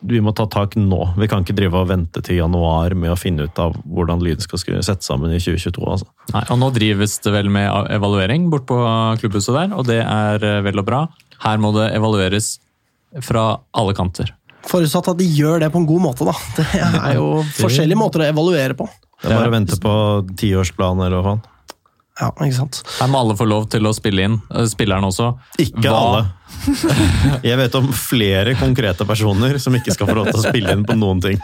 vi må ta tak nå. Vi kan ikke drive og vente til januar med å finne ut av hvordan lyden skal sette sammen i 2022. altså. Nei, og nå drives det vel med evaluering bort på klubbhuset der, og det er eh, vel og bra. Her må det evalueres fra alle kanter. Forutsatt at de gjør det på en god måte, da. Det er jo (laughs) forskjellige måter å evaluere på. Det er bare å vente på tiårsplanen eller hva faen. Ja, ikke sant? Her må alle få lov til å spille inn, eh, spilleren også. Ikke Hva- alle. (laughs) Jeg vet om flere konkrete personer som ikke skal få lov til å spille inn på noen ting.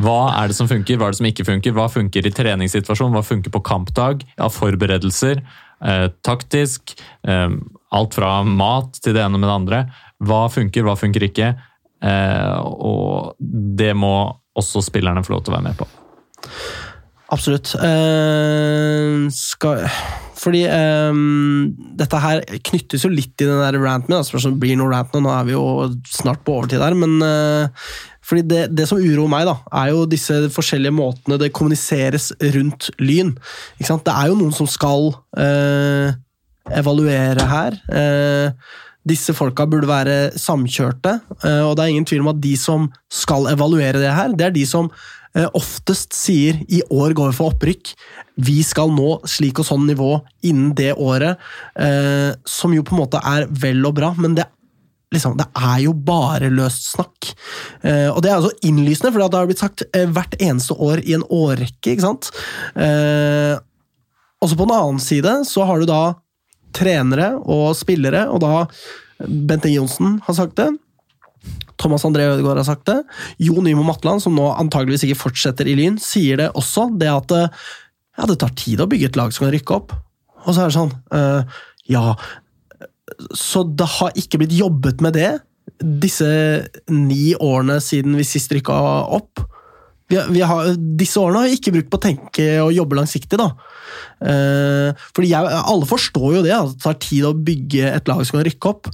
Hva er det som funker, hva er det som ikke funker? Hva funker i treningssituasjon, hva funker på kampdag? Ja, forberedelser, eh, taktisk, eh, alt fra mat til det ene med det andre. Hva funker, hva funker ikke? Eh, og det må også spillerne få lov til å være med på. Absolutt. Uh, skal, fordi um, dette her knyttes jo litt i den der ranten min. Altså, blir noe rant nå, nå er vi jo snart på overtid der. Men uh, fordi det, det som uroer meg, da, er jo disse forskjellige måtene det kommuniseres rundt Lyn. Ikke sant? Det er jo noen som skal uh, evaluere her. Disse folka burde være samkjørte, og det er ingen tvil om at de som skal evaluere det her, det er de som oftest sier 'i år går vi for opprykk', vi skal nå slik og sånn nivå innen det året, eh, som jo på en måte er vel og bra, men det Liksom, det er jo bare løst snakk. Eh, og det er altså innlysende, for det har blitt sagt eh, hvert eneste år i en årrekke. ikke sant? Eh, også på den annen side så har du da trenere og spillere, og da Bente Johnsen har sagt det. Thomas André Ødegaard har sagt det. Jo Nymo Matland, som nå antageligvis ikke fortsetter i Lyn, sier det også. Det at eh, ja, det tar tid å bygge et lag som kan rykke opp. Og så er det sånn uh, Ja, så det har ikke blitt jobbet med det disse ni årene siden vi sist rykka opp. Vi, har- vi har, disse årene har vi ikke brukt på å tenke og jobbe langsiktig. da. Eh, fordi jeg, Alle forstår jo det, at det tar tid å bygge et lag som kan rykke opp.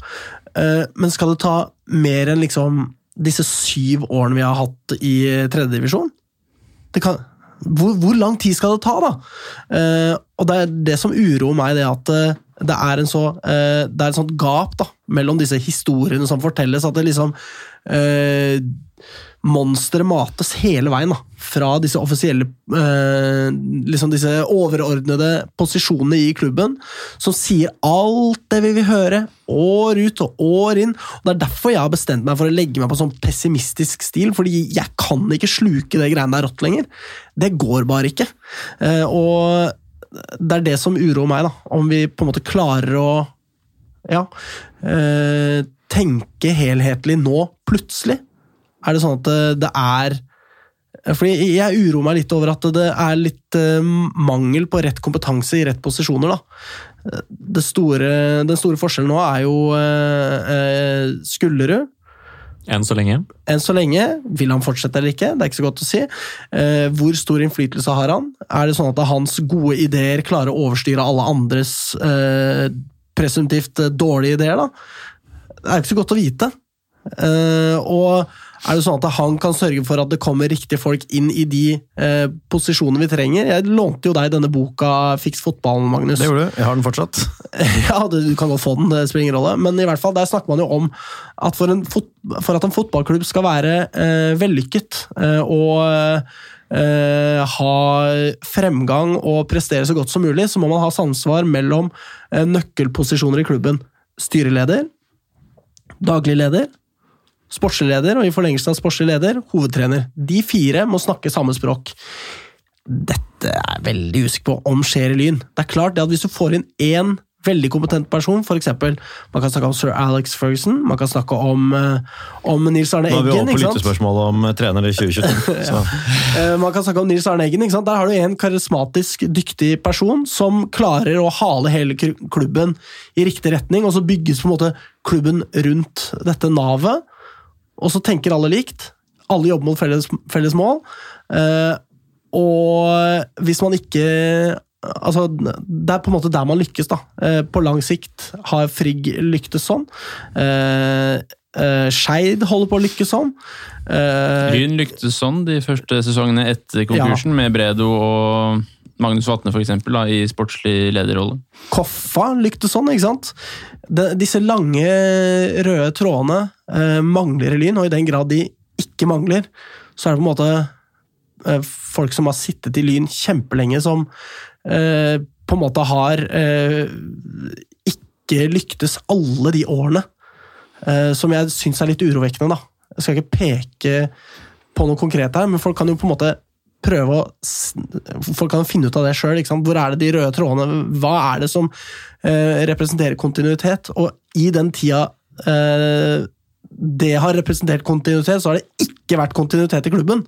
Eh, men skal det ta mer enn liksom disse syv årene vi har hatt i tredjedivisjon? Hvor, hvor lang tid skal det ta, da? Eh, og det er det som uroer meg, det at eh, det er en så eh, Det er et sånt gap da, mellom disse historiene som fortelles, at det liksom eh, Monsteret mates hele veien da, fra disse offisielle eh, liksom disse overordnede posisjonene i klubben, som sier alt det vi vil høre, år ut og år inn. Og Det er derfor jeg har bestemt meg for å legge meg på sånn pessimistisk stil, fordi jeg kan ikke sluke det greiene der rått lenger. Det går bare ikke. Eh, og det er det som uroer meg, da. Om vi på en måte klarer å ja, eh, tenke helhetlig nå, plutselig. Er det sånn at det, det er fordi Jeg uroer meg litt over at det er litt eh, mangel på rett kompetanse i rett posisjoner. da. Det store, den store forskjellen nå er jo eh, eh, Skullerud. Enn så lenge. Enn så lenge. Vil han fortsette eller ikke? Det er ikke så godt å si. Eh, hvor stor innflytelse har han? Er det sånn at hans gode ideer klarer å overstyre alle andres eh, presumptivt dårlige ideer? da? Det er ikke så godt å vite. Eh, og er det sånn at han kan sørge for at det kommer riktige folk inn i de eh, posisjonene vi trenger? Jeg lånte jo deg denne boka Fiks fotballen, Magnus. Det gjorde du. Jeg har den fortsatt. (laughs) ja, Du kan godt få den, det spiller ingen rolle. Men i hvert fall, der snakker man jo om at for, en fot, for at en fotballklubb skal være eh, vellykket eh, og eh, ha fremgang og prestere så godt som mulig, så må man ha samsvar mellom eh, nøkkelposisjoner i klubben. Styreleder, daglig leder, sportslig leder og i forlengelsen av sportslig leder, hovedtrener. De fire må snakke samme språk. Dette er jeg veldig usikker på om skjer i Lyn. Det er klart det at Hvis du får inn én veldig kompetent person, f.eks. Man kan snakke om sir Alex Ferguson, man kan snakke om, eh, om Nils Arne Eggen. Nå er vi over på lyttespørsmål om eh, trener i 2022. (laughs) så. Eh, Man kan snakke om Nils Arne Eggen. ikke sant? Der har du en karismatisk, dyktig person som klarer å hale hele klubben i riktig retning, og så bygges på en måte klubben rundt dette navet. Og så tenker alle likt. Alle jobber mot felles, felles mål. Eh, og hvis man ikke Altså, det er på en måte der man lykkes, da. Eh, på lang sikt har Frigg lyktes sånn. Eh, eh, Skeid holder på å lykkes sånn. Eh, Lyn lyktes sånn de første sesongene etter konkursen, med Bredo og Magnus Vatne for eksempel, da, i sportslig lederrolle. Koffa lyktes sånn, ikke sant? De, disse lange røde trådene eh, mangler i Lyn, og i den grad de ikke mangler, så er det på en måte eh, folk som har sittet i Lyn kjempelenge, som eh, på en måte har eh, ikke lyktes alle de årene. Eh, som jeg syns er litt urovekkende, da. Jeg skal ikke peke på noe konkret her, men folk kan jo på en måte prøve å Folk kan finne ut av det sjøl. Hvor er det de røde trådene? Hva er det som eh, representerer kontinuitet? Og i den tida eh, det har representert kontinuitet, så har det ikke vært kontinuitet i klubben.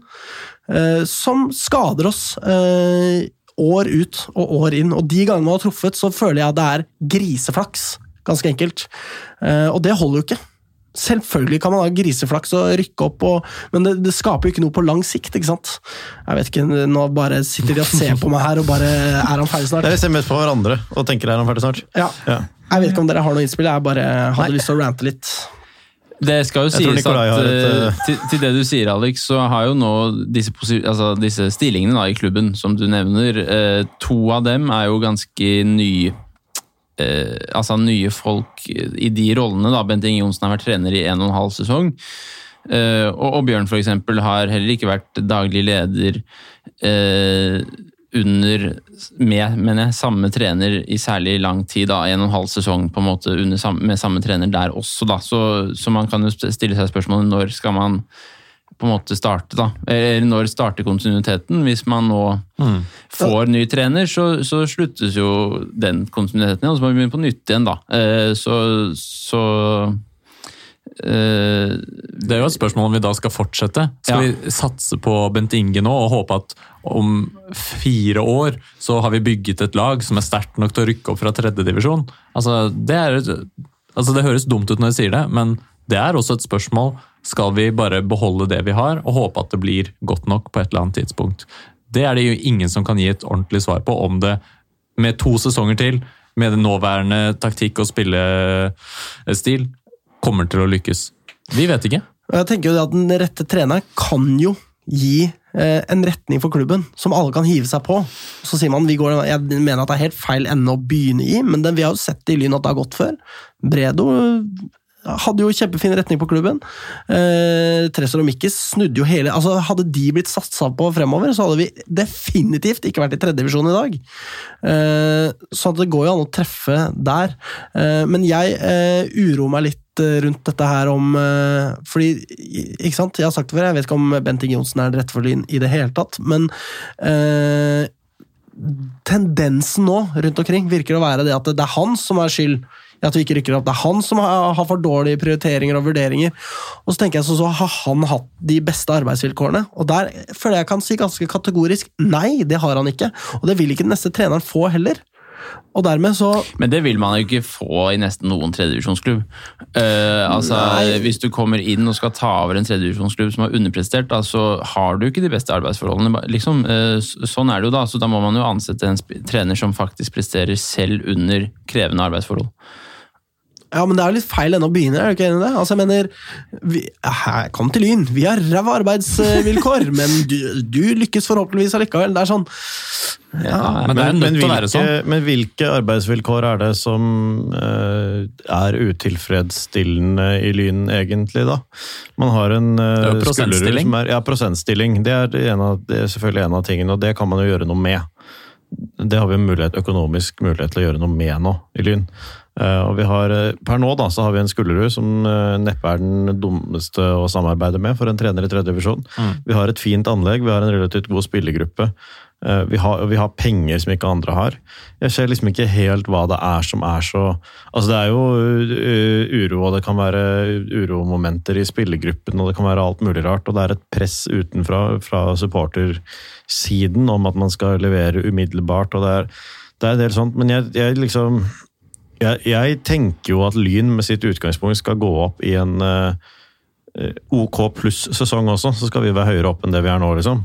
Eh, som skader oss eh, år ut og år inn. Og de gangene man har truffet, så føler jeg at det er griseflaks. Ganske enkelt. Eh, og det holder jo ikke. Selvfølgelig kan man ha griseflaks og rykke opp, og, men det, det skaper jo ikke noe på lang sikt. ikke sant? Jeg vet ikke, Nå bare sitter de og ser på meg her, og bare er han ferdig snart? Dere ser mest på hverandre og tenker er han ferdig snart. Ja. Ja. Jeg vet ikke om dere har noe innspill, jeg bare hadde Nei. lyst til å rante litt. Det skal jo sies at et, eh, eh, til, til det du sier, Alex, så har jo nå disse, altså disse stillingene da, i klubben, som du nevner, eh, to av dem er jo ganske nye. Eh, altså nye folk i de rollene. da. Bent Inge Johnsen har vært trener i en og en halv sesong. Eh, og, og Bjørn eksempel har heller ikke vært daglig leder eh, under med, mener jeg, samme trener i særlig lang tid, da, en og en halv sesong på en måte under, med samme trener der også. Da. Så, så man kan jo stille seg spørsmålet når skal man på en måte starte, da? Eller når starter kontinuiteten? Hvis man nå får ny trener, så, så sluttes jo den kontinuiteten igjen, og så må vi begynne på nytt igjen, da. Eh, så så eh, Det er jo et spørsmål om vi da skal fortsette. Skal Ja. vi satse på Bent Inge nå og håpe at om fire år så har vi bygget et lag som er sterkt nok til å rykke opp fra tredjedivisjon? Altså, det, er- altså, det høres dumt ut når jeg sier det, men det er også et spørsmål. Skal vi bare beholde det vi har og håpe at det blir godt nok på et eller annet tidspunkt? Det er det jo ingen som kan gi et ordentlig svar på om det med to sesonger til, med den nåværende taktikk og spillestil, kommer til å lykkes. Vi vet ikke. Jeg tenker jo at Den rette treneren kan jo gi eh, en retning for klubben som alle kan hive seg på. Så sier man går, Jeg mener at det er helt feil ende å begynne i, men det, vi har jo sett i Lyn at det har gått før. Bredo hadde jo kjempefin retning på klubben. Eh, Tresor og Mikkis snudde jo hele altså Hadde de blitt satsa på fremover, så hadde vi definitivt ikke vært i tredjedivisjon i dag. Eh, så det går jo an å treffe der. Eh, men jeg eh, uroer meg litt eh, rundt dette her om eh, Fordi, ikke sant, jeg har sagt det før, jeg vet ikke om Benting Johnsen er den rette for Lyn i det hele tatt, men eh, tendensen nå rundt omkring virker å være det at det er han som er skyld at vi ikke rykker opp. Det er han som har, har for dårlige prioriteringer og vurderinger. Og så tenker jeg så, så har han hatt de beste arbeidsvilkårene. Og der føler jeg kan si ganske kategorisk nei, det har han ikke. Og det vil ikke den neste treneren få heller. Og dermed så Men det vil man jo ikke få i nesten noen tredjedivisjonsklubb. Uh, altså, Nei. hvis du kommer inn og skal ta over en tredjedivisjonsklubb som har underprestert, da, så har du ikke de beste arbeidsforholdene. Liksom, uh, sånn er det jo da. Så da må man jo ansette en trener som faktisk presterer selv under krevende arbeidsforhold. Ja, men det er jo litt feil ennå å begynne, er du ikke enig i det? Altså, jeg mener, vi, Kom til Lyn, vi har ræva arbeidsvilkår, (laughs) men du, du lykkes forhåpentligvis allikevel. Det er sånn ja, Men det er nødt til å være hvilke, sånn. men hvilke arbeidsvilkår er det som uh, er utilfredsstillende i Lyn, egentlig, da? Man har en uh, prosentstilling. Som er, ja, prosentstilling. Det er, en av, det er selvfølgelig en av tingene, og det kan man jo gjøre noe med. Det har vi en mulighet, økonomisk mulighet til å gjøre noe med nå, i Lyn. Eh, og vi har, eh, Per nå da, så har vi en Skullerud som eh, neppe er den dummeste å samarbeide med for en trener i tredje divisjon. Vi har et fint anlegg, vi har en relativt god spillergruppe. Vi har, vi har penger som ikke andre har. Jeg ser liksom ikke helt hva det er som er så Altså Det er jo uro, og det kan være uromomenter i spillergruppen, og det kan være alt mulig rart. Og det er et press utenfra fra supportersiden om at man skal levere umiddelbart. og det er, det er en del sånt, Men jeg, jeg liksom jeg, jeg tenker jo at Lyn med sitt utgangspunkt skal gå opp i en eh, OK pluss-sesong også. Så skal vi være høyere opp enn det vi er nå, liksom.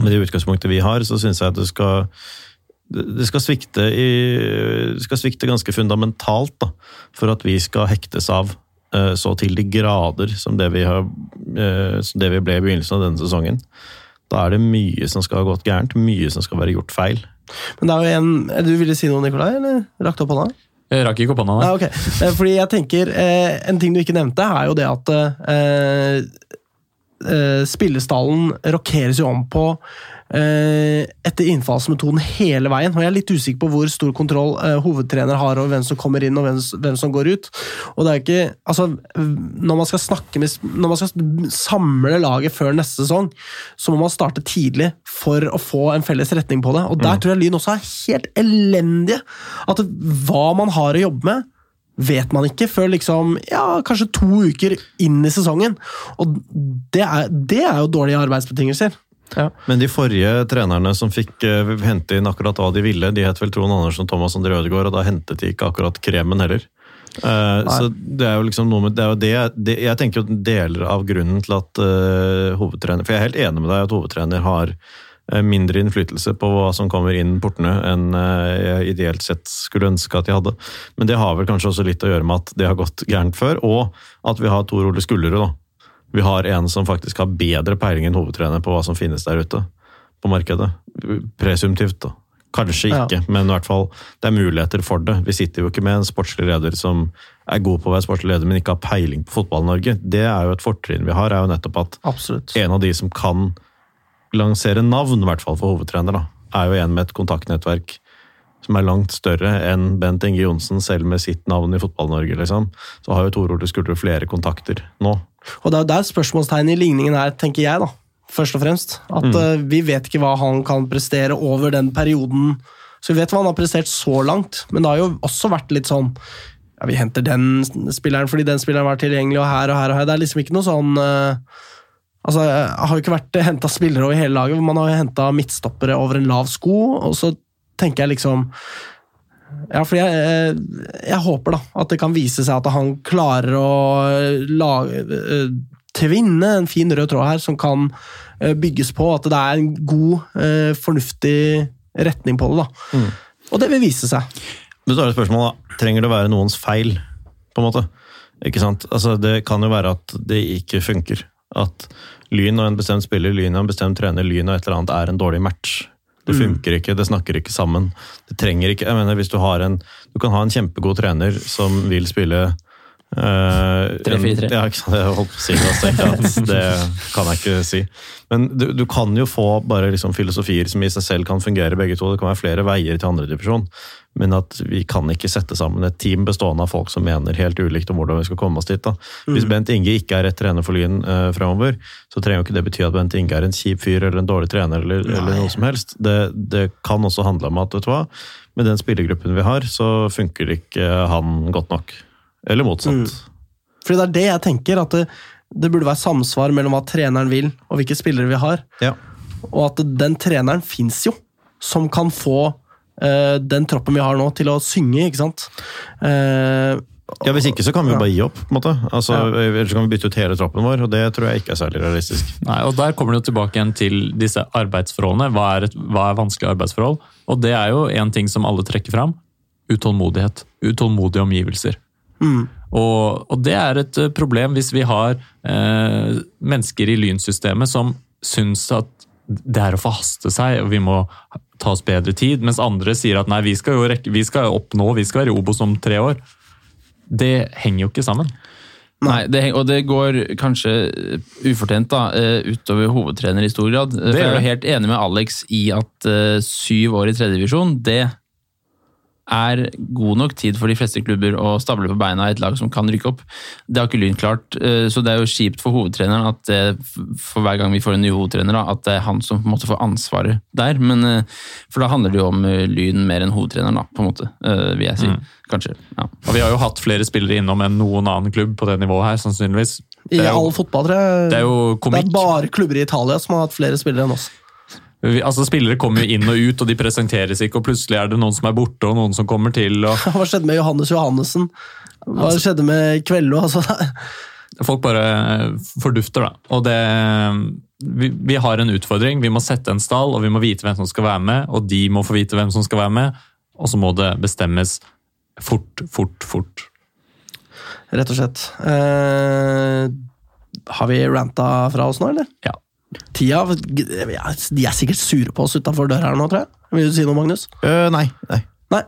Med det utgangspunktet vi har, så syns jeg at det skal det skal svikte, i, det skal svikte ganske fundamentalt da, for at vi skal hektes av eh, så til de grader som det vi, har, eh, det vi ble i begynnelsen av denne sesongen. Da er det mye som skal ha gått gærent, mye som skal være gjort feil. Men det er jo en Du ville si noe, Nikolai? eller Rakte opp hånda? Jeg rakk ikke opp hånda. Nei, nei. ok. Eh, Fordi jeg tenker, eh, En ting du ikke nevnte, er jo det at eh, eh, spillestallen rokkeres jo om på etter innfallsmetoden hele veien. og Jeg er litt usikker på hvor stor kontroll eh, hovedtrener har over hvem som kommer inn og hvem, hvem som går ut. Og det er ikke, altså, Når man skal snakke med, når man skal samle laget før neste sesong, så må man starte tidlig for å få en felles retning på det. Og Der tror jeg Lyn også er helt elendige. At hva man har å jobbe med, vet man ikke før liksom, ja, kanskje to uker inn i sesongen. Og det er, det er jo dårlige arbeidsbetingelser. Ja. Men de forrige trenerne som fikk eh, hente inn akkurat hva de ville, de het vel Trond Andersen og Thomas André Ødegaard, og da hentet de ikke akkurat kremen heller. Uh, så det er jo liksom noe med det det, det Jeg tenker jo deler av grunnen til at uh, hovedtrener For jeg er helt enig med deg at hovedtrener har uh, mindre innflytelse på hva som kommer inn portene enn jeg ideelt sett skulle ønske at de hadde. Men det har vel kanskje også litt å gjøre med at det har gått gærent før, og at vi har Tor Ole Skullerud, da. Vi har en som faktisk har bedre peiling enn hovedtrener på hva som finnes der ute på markedet. Presumptivt, da. Kanskje Ja. ikke, men i hvert fall det er muligheter for det. Vi sitter jo ikke med en sportslig leder som er god på å være sportslig leder, men ikke har peiling på fotball-Norge. Det er jo et fortrinn vi har, er jo nettopp at Absolutt. en av de som kan lansere navn, i hvert fall for hovedtrener, da, er jo en med et kontaktnettverk som er langt større enn Bent Inge Johnsen, selv med sitt navn i Fotball-Norge. liksom. Så har jo Tor Ole Skuldre flere kontakter nå. Og det er jo der spørsmålstegnet i ligningen er, tenker jeg, da. Først og fremst. At eh, vi vet ikke hva han kan prestere over den perioden. Så vi vet hva han har prestert så langt, men det har jo også vært litt sånn ja, Vi henter den spilleren fordi den spilleren var tilgjengelig, og her og her og her. Det er liksom ikke noe sånn uh, Altså, Det har jo ikke vært henta spillere over hele laget. Man har jo henta midtstoppere over en lav sko, og så tenker jeg liksom ja, for jeg, eh, jeg håper da at det kan vise seg at han klarer å lage, eh, tvinne en fin rød tråd her som kan eh, bygges på. At det er en god, eh, fornuftig retning på det. da. Og det vil vise seg. Men så er det spørsmålet, da. Trenger det å være noens feil, på en måte? Ikke sant? Altså, det kan jo være at det ikke funker. At Lyn og en bestemt spiller, Lyn og en bestemt trener, Lyn og et eller annet er en dårlig match. Det funker ikke, det snakker ikke sammen. Det trenger ikke, jeg mener hvis Du har en, du kan ha en kjempegod trener som vil spille eh, 3-4-3. Ja, ikke sant, jeg holdt på å si det, (laughs) det kan jeg ikke si. Men du, du kan jo få bare liksom filosofier som i seg selv kan fungere, begge to. Det kan være flere veier til andredivisjon. Men at vi kan ikke sette sammen et team bestående av folk som mener helt ulikt om hvordan vi skal komme oss dit. da. Hvis Bent Inge ikke er rett trener for Lyn uh, fremover, så trenger jo ikke det bety at Bent Inge er en kjip fyr eller en dårlig trener. eller, eller noe som helst. Det, det kan også handle om at vet du hva, med den spillergruppen vi har, så funker ikke han godt nok. Eller motsatt. Fordi det er det jeg tenker, at det, det burde være samsvar mellom hva treneren vil, og hvilke spillere vi har. Ja. Og at den treneren fins jo, som kan få uh, den troppen vi har nå, til å synge, ikke sant? Uh, Ja, Hvis ikke så kan vi jo bare gi opp. på en måte. Altså, Ja. Ellers kan vi bytte ut hele troppen vår, og det tror jeg ikke er særlig realistisk. Nei, og Der kommer det jo tilbake igjen til disse arbeidsforholdene. Hva er, et, hva er vanskelige arbeidsforhold? Og det er jo en ting som alle trekker fram. Utålmodighet. Utålmodige omgivelser. Og, og det er et eh, problem hvis vi har eh, mennesker i lynsystemet som syns at det er å forhaste seg, og vi må ta oss bedre tid, mens andre sier at nei, vi skal jo rekke, vi skal oppnå, vi skal være i Obos om tre år. Det henger jo ikke sammen. Nei, det, og det går kanskje ufortjent da, eh, utover hovedtrener i stor grad. Det, jeg er helt enig med Alex i at eh, syv år i tredjedivisjon, det er god nok tid for de fleste klubber å stable på beina i et lag som kan rykke opp. Det har ikke Lyn klart, eh, så det er jo kjipt for hovedtreneren at det, for hver gang vi får en ny hovedtrener, at det er han som på en måte får ansvaret der. Men, eh, for da handler det jo om eh, Lyn mer enn hovedtreneren, da, på en måte, eh, vil jeg si. Kanskje. Ja. Og vi har jo hatt flere spillere innom enn noen annen klubb på det nivået her, sannsynligvis. I all fotball, tror jeg. Det er jo det er bare klubber i Italia som har hatt flere spillere enn oss. Vi, altså Spillere kommer jo inn og ut, og de presenteres ikke, og plutselig er det noen som er borte, og noen som kommer til. og (laughs) Hva skjedde med Johannes Johannessen? Hva skjedde med Kvello? Altså, (laughs) Folk bare fordufter, da. Og det vi, vi har en utfordring. Vi må sette en stall, og vi må vite hvem som skal være med, og de må få vite hvem som skal være med, og så må det bestemmes fort, fort, fort. rett og slett. Eh, har vi ranta fra oss nå, eller? Ja. Tida De er sikkert sure på oss utafor døra her nå, tror jeg. Vil du si noe, Magnus? Uh, nei, nei, Nei.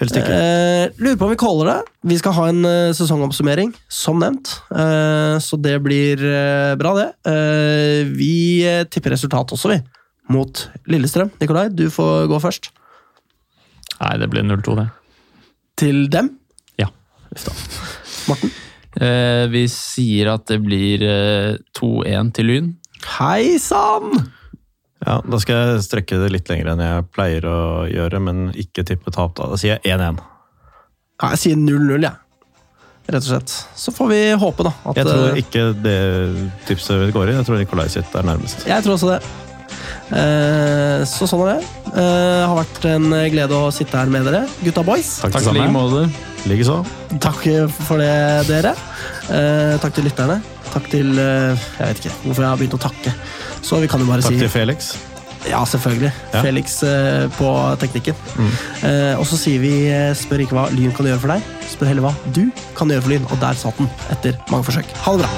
helst ikke. Eh, lurer på om vi caller det. Vi skal ha en uh, sesongoppsummering, som nevnt. Eh, så det blir eh, bra, det. Eh, vi tipper resultat også, vi. Mot Lillestrøm. Nikolai, du får gå først. Nei, det blir 0-2, det. Til dem. Ja. Uff da. Morten. Eh, vi sier at det blir eh, 2-1 til Lyn. Hei sann! Ja, Da skal jeg strekke det litt lenger enn jeg pleier å gjøre, men ikke tippe tap. Da Da sier jeg 1-1. Ja, jeg sier 0-0, jeg. Rett og slett. Så får vi håpe, da. At, Jeg tror eh, ikke det tipset går inn. Jeg tror Nikolai sitt er nærmest. Jeg tror også det. Eh, så sånn er det. Det har vært en glede å sitte her med dere, gutta boys. Takk, Takk i like måte. Likeså. Takk for det, dere. Eh, takk til lytterne. Takk til eh, Jeg vet ikke hvorfor jeg har begynt å takke. Så vi kan jo bare Takk si til Felix. Ja, selvfølgelig. Ja. Felix eh, på teknikken. Eh, og så sier vi eh, spør ikke hva Lyn kan gjøre for deg, spør heller hva du kan gjøre for Lyn. Og der satt den, etter mange forsøk. Ha det bra.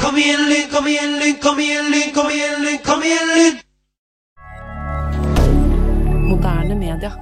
Kom igjen, Lyn, kom igjen, Lyn, kom igjen, Lyn, kom igjen, Lyn, kom igjen, Lyn! Moderne media.